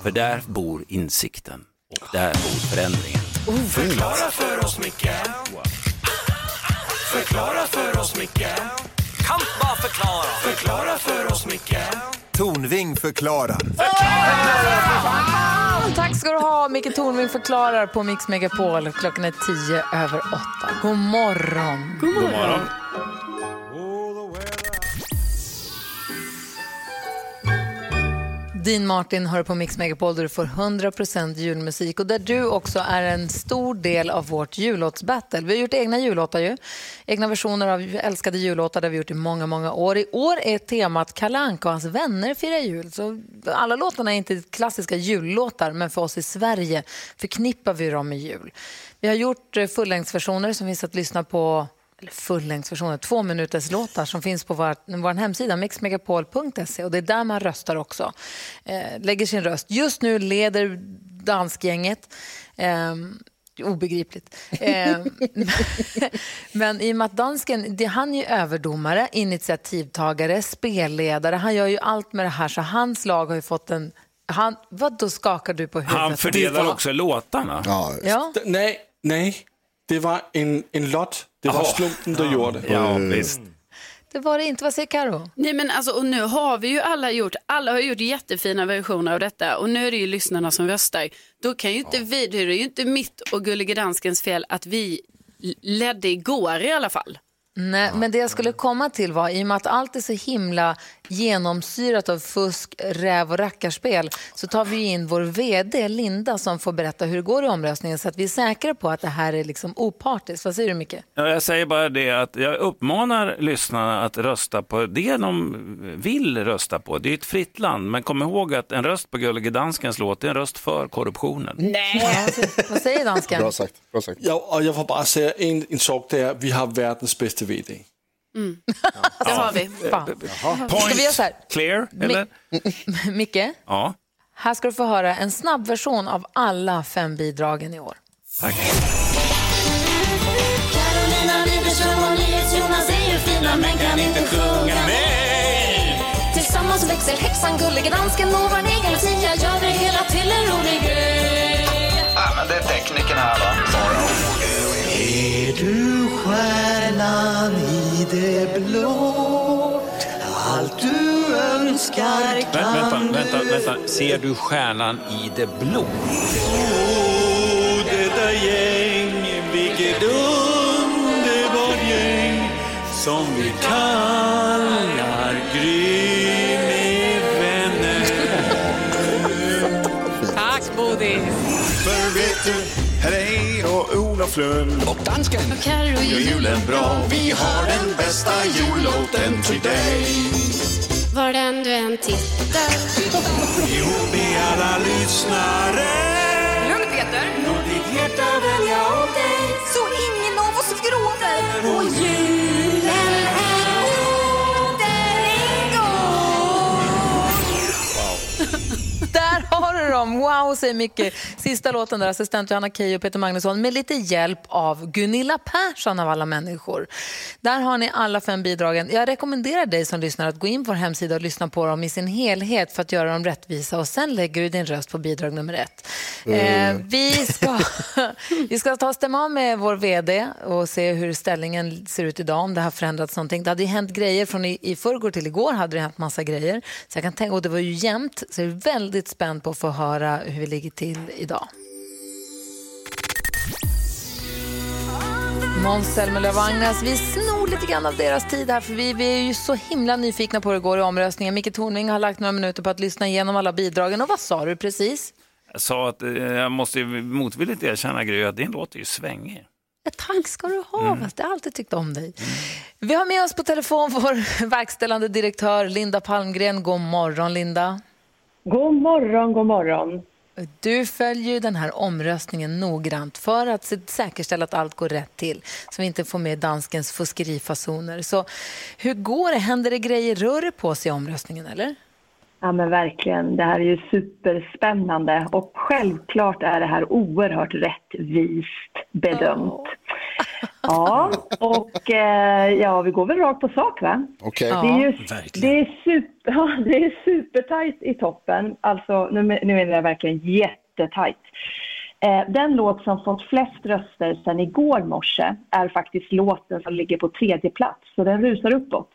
för där bor insikten och där bor förändringen. Förklara för oss, Micke. Förklara för oss, Micke. Kan bara förklara. Förklara för oss, Micke Tornving förklarar. Tack ska du ha, Micke Tornving förklarar på Mix Megapol. Klockan är tio över åtta. God morgon. God morgon. Dean Martin hör på Mix Megapol där du får 100% julmusik och där du också är en stor del av vårt jullåtsbattle. Vi har gjort egna jullåtar ju. Egna versioner av älskade jullåtar där vi gjort i många, många år. I år är temat Kalle Anka och hans vänner firar jul. Så alla låtarna är inte klassiska jullåtar men för oss i Sverige förknippar vi dem med jul. Vi har gjort eh, fullängdsversioner som finns att lyssna på eller fullängdsversioner, två minuters låtar som finns på vår, vår hemsida mixmegapol.se och det är där man röstar också. Eh, lägger sin röst. Just nu leder danskgänget. Ehm, obegripligt. Ehm, men i och med att dansken, det, han är ju överdomare, initiativtagare, spelledare. Han gör ju allt med det här, så hans lag har ju fått en... Han, vad då skakar du på huvudet? Han fördelar också låtarna. Ja. Nej, nej. Det var en, en lott. Det var Jaha. slumpen som gjorde det. Ja, visst. Det var det inte. Vad säger Karo? Nej men alltså och nu har vi ju alla gjort, alla har gjort jättefina versioner av detta och nu är det ju lyssnarna som röstar. Då kan ju inte vi, det är ju inte mitt och Gullige Danskens fel att vi ledde igår i alla fall. Nej, men det jag skulle komma till var, i och med att allt är så himla genomsyrat av fusk, räv och rackarspel, så tar vi in vår VD Linda som får berätta hur det går i omröstningen så att vi är säkra på att det här är liksom opartiskt. Vad säger du Micke? Ja, jag säger bara det att jag uppmanar lyssnarna att rösta på det de vill rösta på. Det är ett fritt land, men kom ihåg att en röst på Gullige Danskens låt är en röst för korruptionen. Nej. Vad säger dansken? Bra sagt. Bra sagt. Ja, och jag får bara säga en, en sak där. Vi har världens bästa VD. Det har vi. Fan. Ska vi göra så här? Clear, eller? Micke, Ja, här ska du få höra en snabbversion av alla fem bidragen i år. tack. Carolina Widerström och NyhetsJonas är ju fina men kan inte sjunga med. Tillsammans växer häxan Gullige Dansken och vår egen Lucia gör det hela till en rolig grej. Ja, men det är tekniken här va. Är du stjärnan i det blå? Allt du önskar Vä- kan Vänta, vänta, vänta. Ser du stjärnan i det blå? Åh, detta gäng, vilket underbart gäng som vi kallar Här är och Olof Lund och dansken Och Carro gör julen bra. Vi har den bästa jullåten till dig. Var den du än tittar. Jo, be alla lyssnare Lugn Peter. Låt ditt hjärta välja åt dig Så ingen av oss gråter. Och julen är Där har du dem! Wow, säger Micke. Sista låten där, assistent Johanna Key och Peter Magnusson med lite hjälp av Gunilla Persson av alla människor. Där har ni alla fem bidragen. Jag rekommenderar dig som lyssnar att gå in på vår hemsida och lyssna på dem i sin helhet för att göra dem rättvisa och sen lägger du din röst på bidrag nummer ett. Eh, vi, ska, vi ska ta och stämma av med vår VD och se hur ställningen ser ut idag, om det har förändrats någonting. Det hade ju hänt grejer från i, i förrgår till igår hade det hänt massa grejer. Så jag kan tänka, och det var ju jämnt, så jag är väldigt spänd på att få höra hur vi ligger till idag. Måns Zelmerlöw Agnes, vi snor lite grann av deras tid här för vi, vi är ju så himla nyfikna på hur det går i omröstningen. Micke Tornving har lagt några minuter på att lyssna igenom alla bidragen och vad sa du precis? Jag sa att eh, jag måste motvilligt erkänna Gry att din låt är ju svängig. Tack ska du ha, fast jag har alltid tyckt om dig. Vi har med oss på telefon vår verkställande direktör Linda Palmgren. God morgon Linda. God morgon, god morgon. Du följer den här omröstningen noggrant för att säkerställa att allt går rätt till så vi inte får med danskens fuskerifasoner. Så hur går det? Händer det grejer? Rör det på sig i omröstningen eller? Ja men verkligen, det här är ju superspännande och självklart är det här oerhört rättvist bedömt. Ja, och eh, ja, vi går väl rakt på sak va? Okej. Det är ju Verkligen. det är super, ja, det är supertajt i toppen, alltså nu, nu menar jag verkligen jättetajt. Eh, den låt som fått flest röster sedan igår morse är faktiskt låten som ligger på tredje plats, så den rusar uppåt.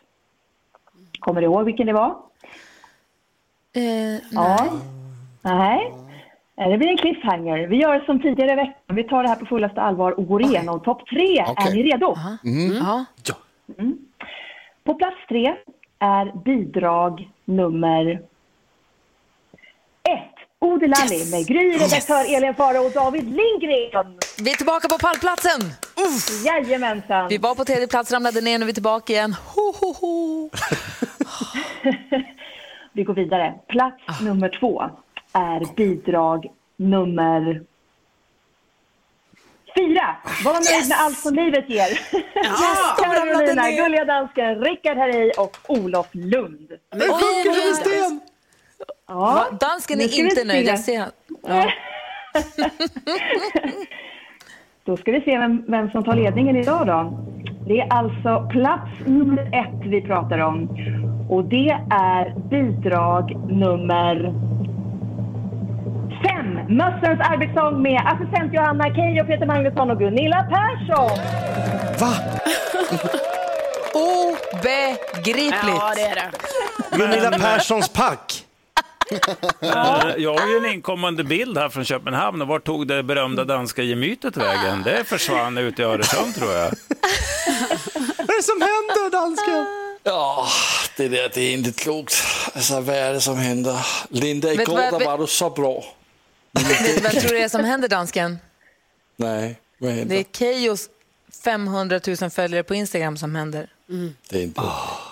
Kommer du ihåg vilken det var? Eh, Ja. Nej. Eh, Det blir en cliffhanger. Vi gör som tidigare veckan. Vi tar det här på fullaste allvar och går igenom topp tre. Är ni redo? Ja. Mm. På plats tre är bidrag nummer ett. Ode Lalli med Gry, redaktör Elin Fara och David Lindgren. Vi är tillbaka på pallplatsen! Uff. Jajamensan. Vi var på tredje plats, ramlade ner, nu är vi tillbaka igen. Ho, ho, ho. Vi går vidare. Plats Ah. nummer två är bidrag nummer fyra. Var nöjd med allt som livet ger. Yes, Carolina. Gulliga Dansken, Rickard Herrey och Olof Lund. Men vi är nöjda. Ja, Dansken är inte nöjd, jag ser. Ja. Då ska vi se vem, vem som tar ledningen idag då. Det är alltså plats nummer ett vi pratar om. Och det är bidrag nummer fem. Mössens arbetssång med assistent Johanna Keyyo, Peter Magnusson och Gunilla Persson. Va? Obegripligt. Ja, det är det. Gunilla Perssons pack. Eh, Jag har ju en inkommande bild här från Köpenhamn. Och Vart tog det berömda danska gemytet vägen? Det försvann ut i Öresund tror jag. Vad är det som händer, dansken? Ja, det där det är inte klokt. Alltså, vad är det som händer? Linda, igår var du så bra. Vet du vad jag tror det är som händer, dansken? Nej, vad Det händer? är Keyyos 500 000 följare på Instagram som händer. Det är inte...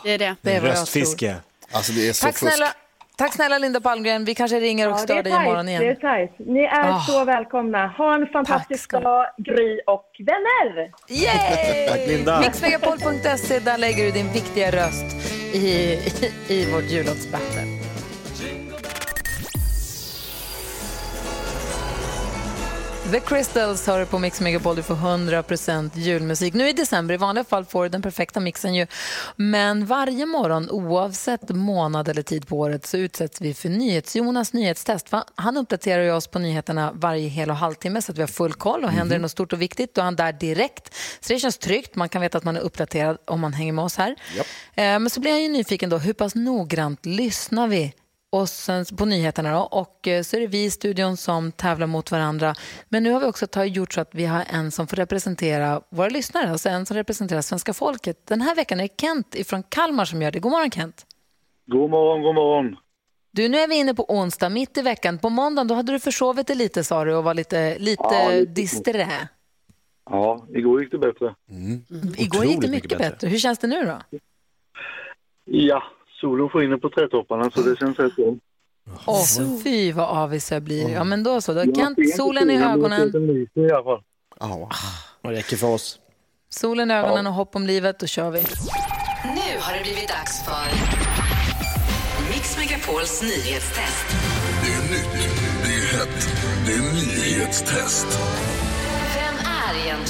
Det är det. Det är vad jag tror. Röstfiske. Alltså det är så Tack fusk. snälla, tack snälla Linda Palmgren. Vi kanske ringer och Ja, det stör dig imorgon tajt. Det är igen. tajt. Ni är Ah. så välkomna. Ha en fantastisk dag, Gry och vänner! Yay! Tack, Linda. Mixmegapol.se, där lägger du din viktiga röst i, i, i vårt jullåtsbattle. The Crystals hör på Mix Megapol. Du får 100% julmusik. Nu i december, i vanliga fall får du den perfekta mixen ju. Men varje morgon, oavsett månad eller tid på året, så utsätts vi för NyhetsJonas nyhetstest. Han uppdaterar ju oss på nyheterna varje hel och halvtimme så att vi har full koll. Och händer det något stort och viktigt, då är han där direkt. Så det känns tryggt. Man kan veta att man är uppdaterad om man hänger med oss här. Eh, Men så blir jag ju nyfiken då, hur pass noggrant lyssnar vi och sen på nyheterna då. Och eh, så är det vi i studion som tävlar mot varandra. Men nu har vi också tagit, gjort så att vi har en som får representera våra lyssnare, alltså en som representerar svenska folket. Den här veckan är det Kent från Kalmar som gör det. God morgon Kent. God morgon, god morgon. Du, nu är vi inne på onsdag, mitt i veckan. På måndagen då hade du försovit dig lite sa du och var lite, lite Ja, lite. disträ. Ja, igår gick det bättre. Igår gick det mycket bättre. Hur känns det nu då? Ja, solen skiner på trädtopparna så det känns rätt bra. Åh, fy vad avis jag blir. Ja, men då så. Då. Kent, solen i ögonen. alla fall. Det räcker för oss. Solen i ögonen och hopp om livet, då kör vi. Nu har det blivit dags för Mix Megapols nyhetstest. Det är nytt, det är hett, det är nyhetstest.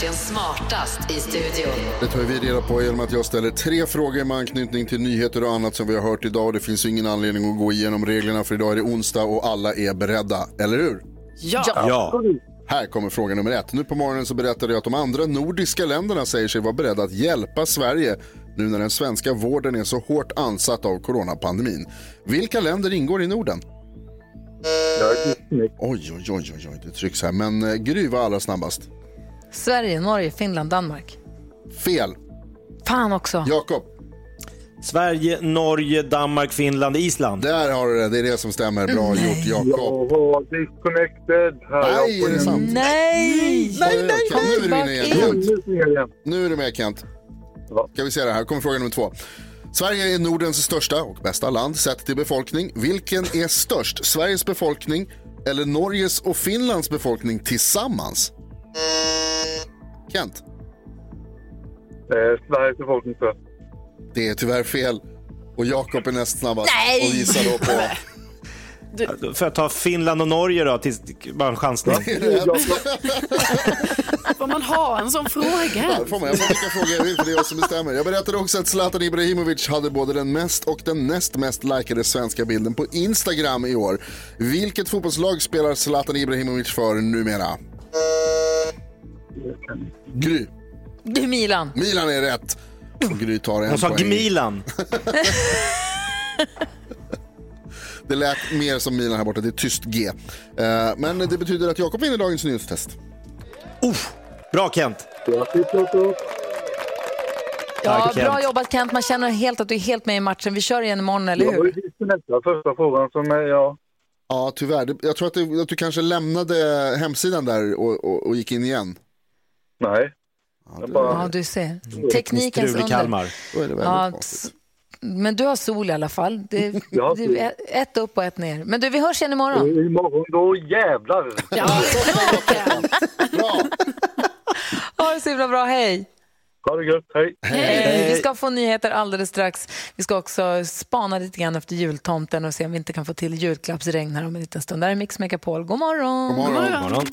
Egentligen smartast i studion? Det tar vi reda på genom att jag ställer tre frågor med anknytning till nyheter och annat som vi har hört idag. Det finns ju ingen anledning att gå igenom reglerna för idag är det onsdag och alla är beredda, eller hur? Ja. Ja. Här kommer fråga nummer ett. Nu på morgonen så berättade jag att de andra nordiska länderna säger sig vara beredda att hjälpa Sverige nu när den svenska vården är så hårt ansatt av coronapandemin. Vilka länder ingår i Norden? Oj, oj, oj, oj, oj, det trycks här. Men eh, Gry var allra snabbast. Sverige, Norge, Finland, Danmark. Fel. Fan också. Jakob. Sverige, Norge, Danmark, Finland, Island. Där har du det, det är det som stämmer. Bra gjort Jakob. Jag var disconnected. Nej, är det sant? Nej! Nej, nej, Kent, nu är du inne igen. Kent. Nu är du med Kent. Ska vi se det här, kommer fråga nummer två. Sverige är Nordens största och bästa land sett till befolkning. Vilken är störst? Sveriges befolkning eller Norges och Finlands befolkning tillsammans? Kent? Eh, Sveriges befolkning störst. Det är tyvärr fel. Och Jakob är näst snabbast Nej! och gissar då på... Får jag ta Finland och Norge då? Till, bara en chansning. Får man ha en sån fråga? Ja, får man. Jag får vilka frågor jag vill för det är jag som bestämmer. Jag berättade också att Zlatan Ibrahimovic hade både den mest och den näst mest likade svenska bilden på Instagram i år. Vilket fotbollslag spelar Zlatan Ibrahimovic för numera? Gry. Du Milan. Milan är rätt. Och Gry tar en Jag sa poäng. Gmilan. Det lät mer som Milan här borta, det är tyst G. Eh, Men det betyder att Jakob vinner dagens nyhetstest. Bra Kent. Ja, Tack, bra jobbat Kent. Man känner helt att du är helt med i matchen. Vi kör igen imorgon, eller Jag var ju hur? disconnectad första frågan som är, ja. Ja, tyvärr. Det- Jag tror att, det, att du kanske lämnade hemsidan där och, och, och gick in igen. Nej. Jag bara... Ja, du ser. Teknikens Strul i under. Kalmar. Ja, men du har sol i alla fall. Det, Ja, det är ett upp och ett ner. Men du, vi hörs igen imorgon. Imorgon då jävlar. Ha det så himla bra. Hej! Ha det gött, hej. Hej. Vi ska få nyheter alldeles strax. Vi ska också spana lite grann efter jultomten och se om vi inte kan få till julklappsregn här om en liten stund. Där är Mix Megapol. God morgon! God morgon. God morgon.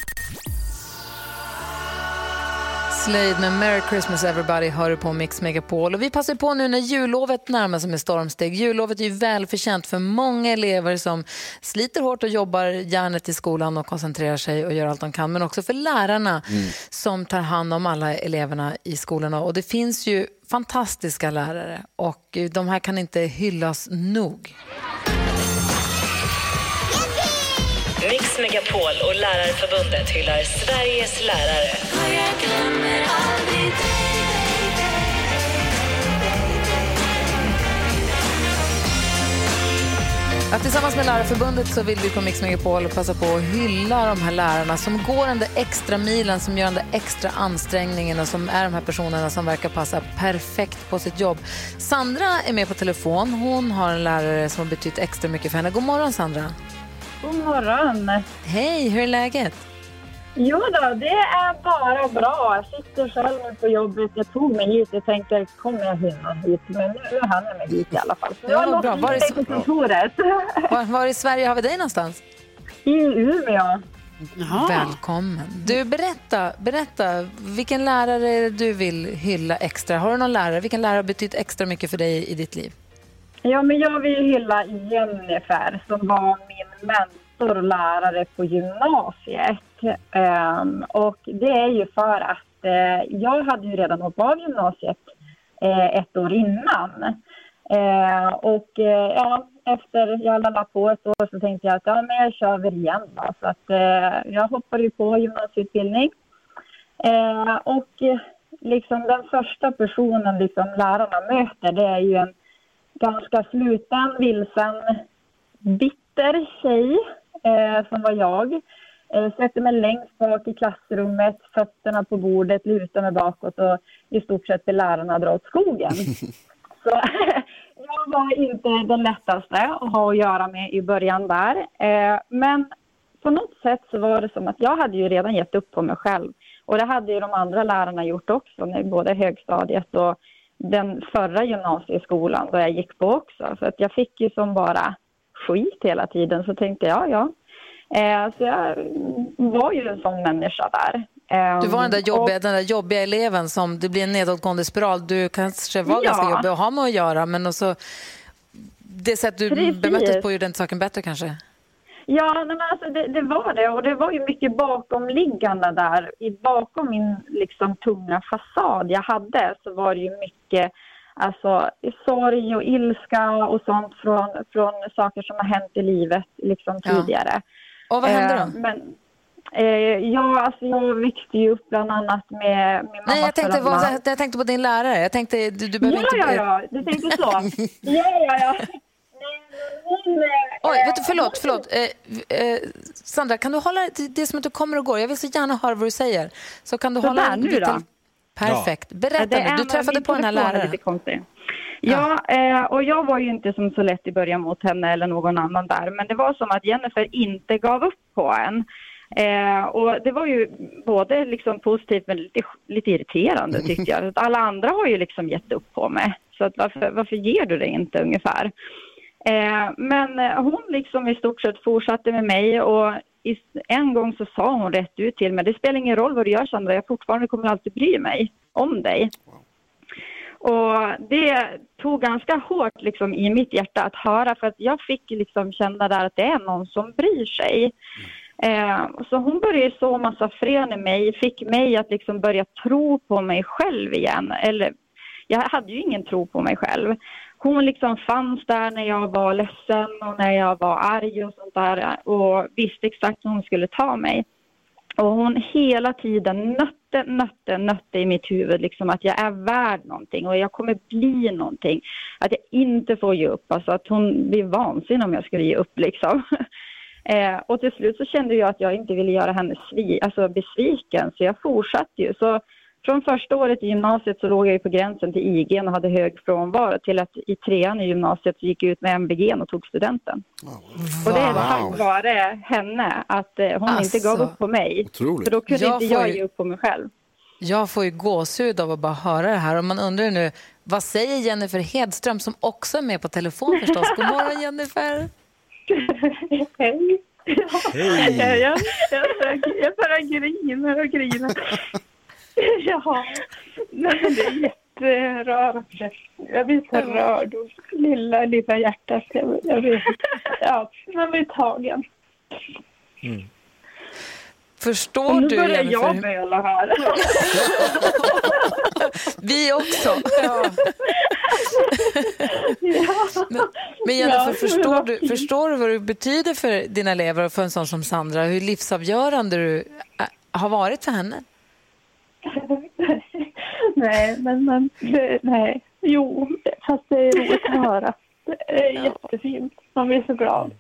Slade med Merry Christmas Everybody hör du på Mix Megapol. Och vi passar på nu när jullovet närmar sig med stormsteg. Jullovet är ju välförtjänt för många elever som sliter hårt och jobbar järnet i skolan och koncentrerar sig och gör allt de kan. Men också för lärarna som tar hand om alla eleverna i skolorna. Och det finns ju fantastiska lärare och de här kan inte hyllas nog. Mix Megapol och Lärarförbundet hyllar Sveriges lärare. Ja, tillsammans med Lärarförbundet så vill vi på Mix Megapol passa på att hylla de här lärarna som går den där extra milen, som gör den där extra ansträngningen och som är de här personerna som verkar passa perfekt på sitt jobb. Sandra är med på telefon. Hon har en lärare som har betytt extra mycket för henne. God morgon Sandra. God morgon. Hej, hur är läget? Jo då, det är bara bra. Jag sitter själv nu på jobbet. Jag tog mig hit. Jag tänkte, kommer jag hinna hit? Men nu hann jag mig hit i alla fall. Så Ja, jag bra. Var på kontoret. Var, var i Sverige har vi dig någonstans? I Umeå. Välkommen. Du, berätta, berätta, vilken lärare du vill hylla extra? Har du någon lärare? Vilken lärare har betytt extra mycket för dig i ditt liv? Ja, men jag vill hylla Jennifer som var min mentor och lärare på gymnasiet. Um, och det är ju för att uh, jag hade ju redan hoppat av gymnasiet uh, ett år innan. Uh, och eh, ja, efter jag laddat på ett år så tänkte jag att ja, men jag kör väl igen då. Så att jag hoppade ju på gymnasieutbildning. Ehm, och liksom den första personen liksom lärarna möter det är ju en ganska sluten, vilsen, bitter tjej eh, som var jag. Eh, sätter mig längst bak i klassrummet, fötterna på bordet, lutar mig bakåt och i stort sett ber lärarna dra åt skogen. Så jag var inte den lättaste att ha att göra med i början där. Eh, men på något sätt så var det som att jag hade ju redan gett upp på mig själv. Och det hade ju de andra lärarna gjort också, både högstadiet och den förra gymnasieskolan då jag gick på också. Så att jag fick ju som bara skit hela tiden. Så tänkte jag, ja. Eh, så jag var ju en sån människa där. Eh, Du var den där jobbiga, och- den där jobbiga eleven som det blir en nedåtgående spiral. Du kanske var Ja. ganska jobbig att ha med att göra, men också det sätt du Precis. bemöttes på gjorde inte saken bättre kanske. Ja, men alltså det, det var det. Och det var ju mycket bakomliggande där. I, bakom min liksom, tunga fasad jag hade så var det ju mycket alltså, sorg och ilska och sånt från, från saker som har hänt i livet liksom, Ja. tidigare. Och vad hände då? Eh, men, eh, ja, alltså jag växte ju upp bland annat med min mamma. Nej, jag tänkte, vad, jag tänkte på din lärare. Jag tänkte, du, du behöver Ja, inte... ja, ja, du tänkte så. ja, ja, ja. Nej, men hon, eh, Oj, vet du, förlåt, förlåt. Eh, eh, Sandra, kan du hålla det, är som att du kommer och går. Jag vill så gärna höra vad du säger. Så kan du Så hålla där, nu då? Perfekt. Berätta Ja, nu. Du träffade på den här läraren. Ja, eh, och jag var ju inte som så lätt i början mot henne eller någon annan där. Men det var som att Jennifer inte gav upp på en. Eh, och det var ju både liksom positivt men lite, lite irriterande tyckte jag. Alla andra har ju liksom gett upp på mig. Så att varför, varför ger du det inte ungefär? Eh, men eh, hon liksom i stort sett fortsatte med mig och en gång så sa hon rätt ut till mig, det spelar ingen roll vad du gör Sandra, jag fortfarande kommer alltid bry mig om dig. Och det tog ganska hårt liksom i mitt hjärta att höra för att jag fick liksom känna där att det är någon som bryr sig. Eh, så hon började så massa frön i mig, fick mig att liksom börja tro på mig själv igen. Eller jag hade ju ingen tro på mig själv. Hon liksom fanns där när jag var ledsen och när jag var arg och sånt där och visste exakt hur hon skulle ta mig. Och hon hela tiden nötte, nötte, nötte i mitt huvud liksom att jag är värd någonting och jag kommer bli någonting. Att jag inte får ge upp. Alltså att hon blir vansinnig om jag skulle ge upp liksom. Eh, och till slut så kände jag att jag inte ville göra henne svi- alltså besviken så jag fortsatte ju. Så från första året i gymnasiet så låg jag ju på gränsen till IG och hade hög frånvaro till att i trean i gymnasiet så gick jag ut med MVG och tog studenten. Och det är tack vare henne att eh, hon inte gav Alltså, upp på mig. otroligt. För då kunde Jag inte jag ju- ge upp på mig själv. Jag får ju gåshud av att bara höra det här och man undrar nu, vad säger Jennifer Hedström som också är med på telefon förstås? God morgon Jennifer! Hej! Hej. Jag, jag, jag, jag bara griner och griner. Ja, nej, men det är jätterörande. Jag blir så rörd och lilla, lilla hjärtat. Jag, jag vet, ja, man blir tagen. Förstår Och nu du börjar Jennifer? jag böla här. Vi också. Ja. Men, men Jennifer, Ja, förstår, du, förstår du vad det betyder för dina elever och för en sån som Sandra? Hur livsavgörande du äh, har varit för henne? nej, men, men det, nej. Jo, fast det är roligt att höra. Det är jättefint. Man blir så glad.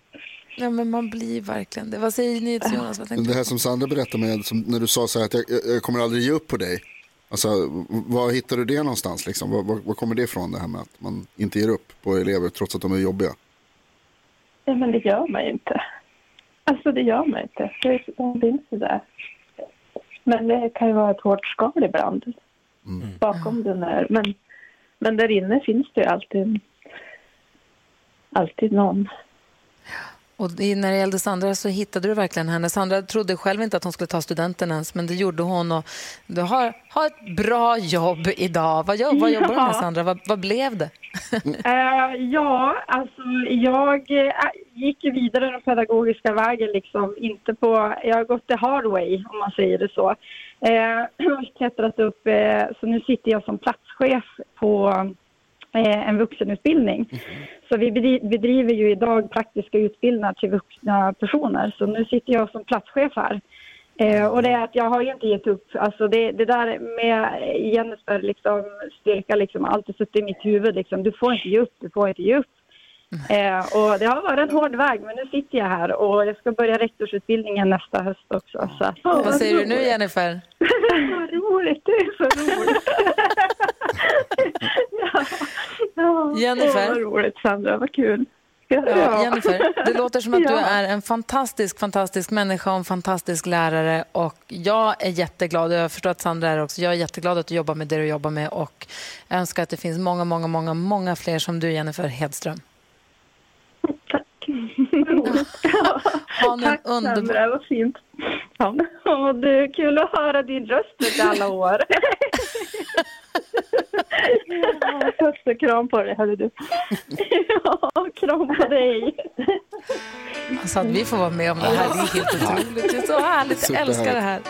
Ja, men man blir verkligen det. Vad säger ni till Jonas? Det här som Sandra berättade med, som, när du sa så här att jag, jag, kommer aldrig ge upp på dig. Alltså, var hittar du det någonstans? Liksom? Var, var, var kommer det ifrån det här med att man inte ger upp på elever trots att de är jobbiga? Ja, men det gör man ju inte. Alltså det gör man inte. Det, de finns ju där. Men det kan ju vara ett hårt skal ibland. Bakom den där. Men, men där inne finns det ju alltid, alltid någon. Och när det gällde Sandra så hittade du verkligen henne. Sandra trodde själv inte att hon skulle ta studenten ens, men det gjorde hon. Och du har, har ett bra jobb idag. Vad, gör, vad jobbar du med. Sandra? Vad, vad blev det? Eh, ja, alltså jag eh, gick vidare den pedagogiska vägen liksom. Inte på, jag har gått the hard way om man säger det så. Och klättrat upp, eh, så nu sitter jag som platschef på en vuxenutbildning. Så vi bedri- bedriver ju idag praktiska utbildningar till vuxna personer. Så nu sitter jag som platschef här. Eh, och det är att jag har ju inte gett upp. Alltså det, det där med Jennifer liksom, styrka liksom, har alltid suttit i mitt huvud. Liksom. Du får inte ge upp, du får inte ge upp. Eh, och det har varit en hård väg, men nu sitter jag här och jag ska börja rektorsutbildningen nästa höst också. Så. att- Vad säger du nu Jennifer? Vad roligt, det är så roligt. Jennifer? Åh, roligt Sandra, vad kul. Ja, Jennifer, det låter som att du Ja. är en fantastisk, fantastisk människa och en fantastisk lärare. Och jag är jätteglad, och jag förstår att Sandra är också, jag är jätteglad att du jobbar med det du jobbar med och önskar att det finns många, många, många, många fler som du, Jennifer Hedström. Ha nu en Tack underbar... Sandra, vad fint. Ja. Och det är kul att höra din röst efter alla år. Ja, Puss och kram på dig, hörru du. Ja, kram på dig. Alltså att vi får vara med om det här, det är helt otroligt. Det är så härligt, jag älskar det här.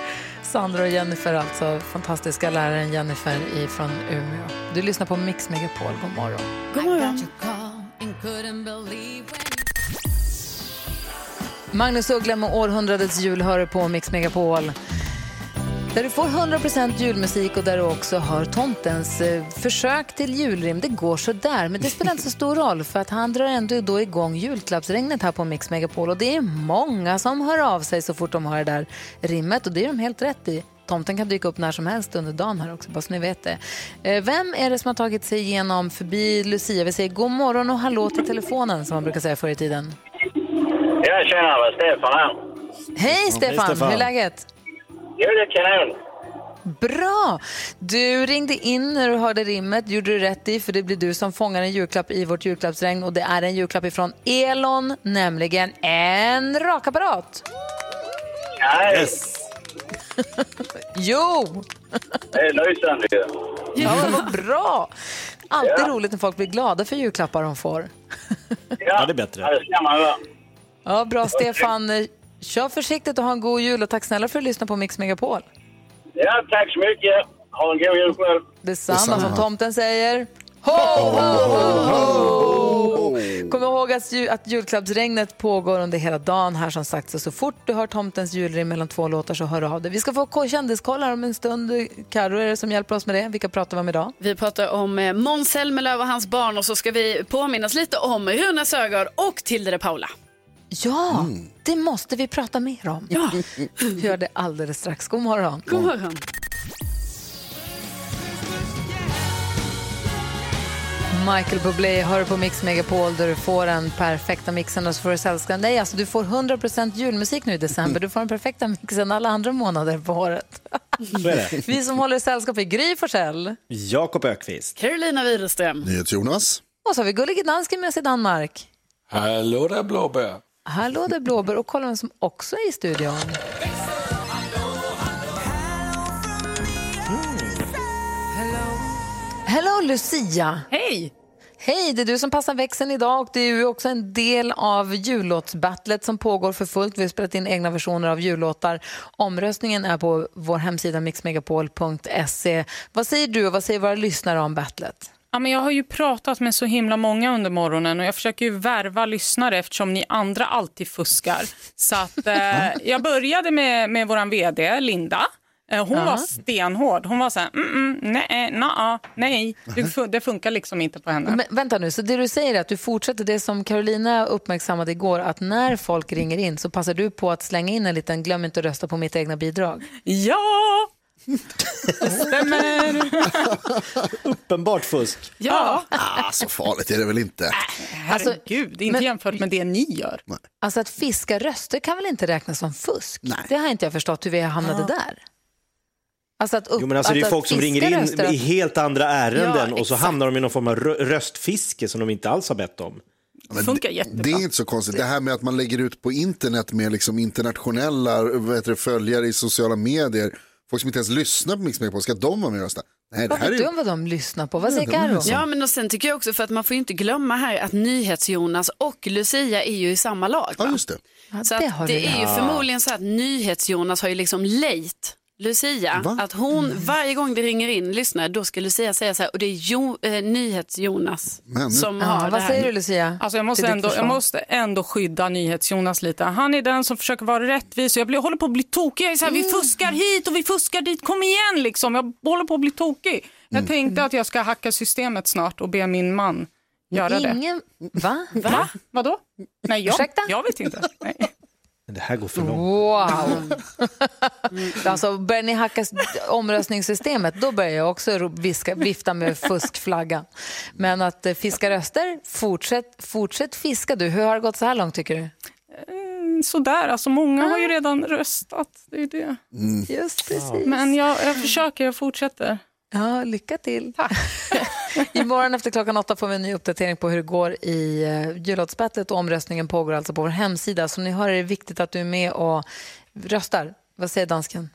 Sandra och Jennifer, alltså fantastiska läraren Jennifer från Umeå. Du lyssnar på Mix Megapol, god morgon. God morgon. Magnus Uggla med århundradets jul hör på Mix Megapol. Där du får 100% julmusik och där du också hör tomtens eh, försök till julrim. Det går så där, men det spelar inte så stor roll för att han drar ändå då igång julklappsregnet här på Mix Megapol och det är många som hör av sig så fort de hör det där rimmet och det är de helt rätt i. Tomten kan dyka upp när som helst under dagen här också, bara så ni vet det. Eh, Vem är det som har tagit sig igenom förbi Lucia? Vi säger god morgon och hallå till telefonen som man brukar säga förr i tiden. Ja, tjena, Stefan här. Hej Stefan, Stefan. hur är läget? Jo, det är kanon. Bra! Du ringde in när du hörde rimmet, gjorde du rätt i, för det blir du som fångar en julklapp i vårt julklappsregn och det är en julklapp ifrån Elon, nämligen en rakapparat. Nej, Jo! det är lysande ju. Ja, vad bra! Alltid Ja. roligt när folk blir glada för julklappar de får. Ja, det är bättre. Ja, det ska man. Ja, bra Stefan. Kör försiktigt och ha en god jul och tack snälla för att du lyssnade på Mix Megapol. Ja, tack så mycket. Ha en god jul själv. Detsamma, Detsamma. som tomten säger. Ho, ho, ho, ho! Kom ihåg att, ju, att julklappsregnet pågår under hela dagen här som sagt. Så, så fort du hör tomtens julrim mellan två låtar så hör av dig. Vi ska få kändiskollar om en stund. Karo är det som hjälper oss med det. Vilka pratar vi om idag? Vi pratar om eh, Måns Zelmerlöw och hans barn och så ska vi påminnas lite om Rune Sögaard och Tilde de Paula. Ja, det måste vi prata mer om. Ja. Vi gör det alldeles strax. God morgon. God morgon. Michael Bublé hör på Mix Megapol där du får den perfekta mixen och så får du sällskap. Nej, alltså du får 100% julmusik nu i december. Du får den perfekta mixen alla andra månader på året. Vi som håller sällskap är Gry Forssell. Jakob Ökvist. Carolina Widerström. Jonas. Och så har vi Gullige Dansken med oss i Danmark. Hallå där blåbär. Hallå där blåbär och kolla vem som också är i studion. Hello Lucia! Hej! Hej, det är du som passar växeln idag och det är också en del av jullåtsbattlet som pågår för fullt. Vi har spelat in egna versioner av jullåtar. Omröstningen är på vår hemsida mixmegapol.se. Vad säger du och vad säger våra lyssnare om battlet? Ja, men jag har ju pratat med så himla många under morgonen och jag försöker ju värva lyssnare eftersom ni andra alltid fuskar. Så att, eh, jag började med, med vår vd Linda. Eh, hon var stenhård. Hon var så här, mm, mm, nej, na, nej, det funkar liksom inte på henne. Men, vänta nu, så det du säger är att du fortsätter det som Carolina uppmärksammade igår, att när folk ringer in så passar du på att slänga in en liten glöm inte att rösta på mitt egna bidrag. Ja! Stämmer. Uppenbart fusk. Ja. Ah, så farligt är det väl inte? Herregud, inte jämfört med det ni gör. Alltså att fiska röster kan väl inte räknas som fusk? Det har inte jag förstått hur vi hamnade där. Alltså att upp, Jo, men alltså, det är folk som ringer in röster, i helt andra ärenden Ja, och så exakt. hamnar de i någon form av rö- röstfiske som de inte alls har bett om. Men det, det är inte så konstigt. Det här med att man lägger ut på internet med liksom internationella det, följare i sociala medier. Folk som inte ens lyssnar på Mix Megapol, ska de vara med och rösta? Nej, det Vad här vet är du om vad de lyssnar på? Vad Ja, säger det Carro? Ja, men och sen tycker jag också för att man får ju inte glömma här att NyhetsJonas och Lucia är ju i samma lag. Va? Ja, just det. Så det det är ju förmodligen så att NyhetsJonas har ju liksom lejt Lucia, att hon varje gång det ringer in lyssnare, då ska Lucia säga så här, och det är jo, eh, NyhetsJonas som har det vad här. säger du Lucia? Alltså jag, måste till ditt ändå, jag försvar? måste ändå skydda NyhetsJonas lite. Han är den som försöker vara rättvis och jag blir, håller på att bli tokig. Jag är så här, Vi fuskar hit och vi fuskar dit. Kom igen liksom. Jag håller på att bli tokig. Jag tänkte att jag ska hacka systemet snart och be min man göra det. Ingen... Va? Va? Vadå? Nej, jag, Ursäkta? jag vet inte. Nej. Men det här går för långt. Wow! Alltså, börjar ni hacka omröstningssystemet, då börjar jag också viska, vifta med fuskflaggan. Men att eh, fiska röster, fortsätt, fortsätt fiska du. Hur har det gått så här långt tycker du? Mm, Sådär, alltså många har ju redan röstat. Det är det. Just precis. Men jag, jag försöker, jag fortsätter. Ja, lycka till. Imorgon efter klockan åtta får vi en ny uppdatering på hur det går i uh, jullåtsbattlet och omröstningen pågår alltså på vår hemsida. Som ni hör är det viktigt att du är med och röstar. Vad säger dansken?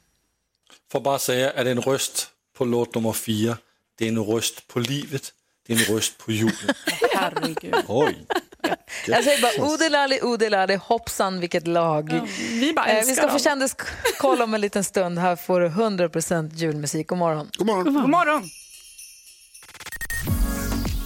Får bara säga att en röst på låt nummer fyra, det är en röst på livet. Det är en röst på julen. Herregud. Oj. Jag säger bara odelali, odelali, hoppsan vilket lag. vi bara Eh, vi ska få dem. kändiskoll om en liten stund. Här får du 100% julmusik. God morgon. God morgon. God morgon.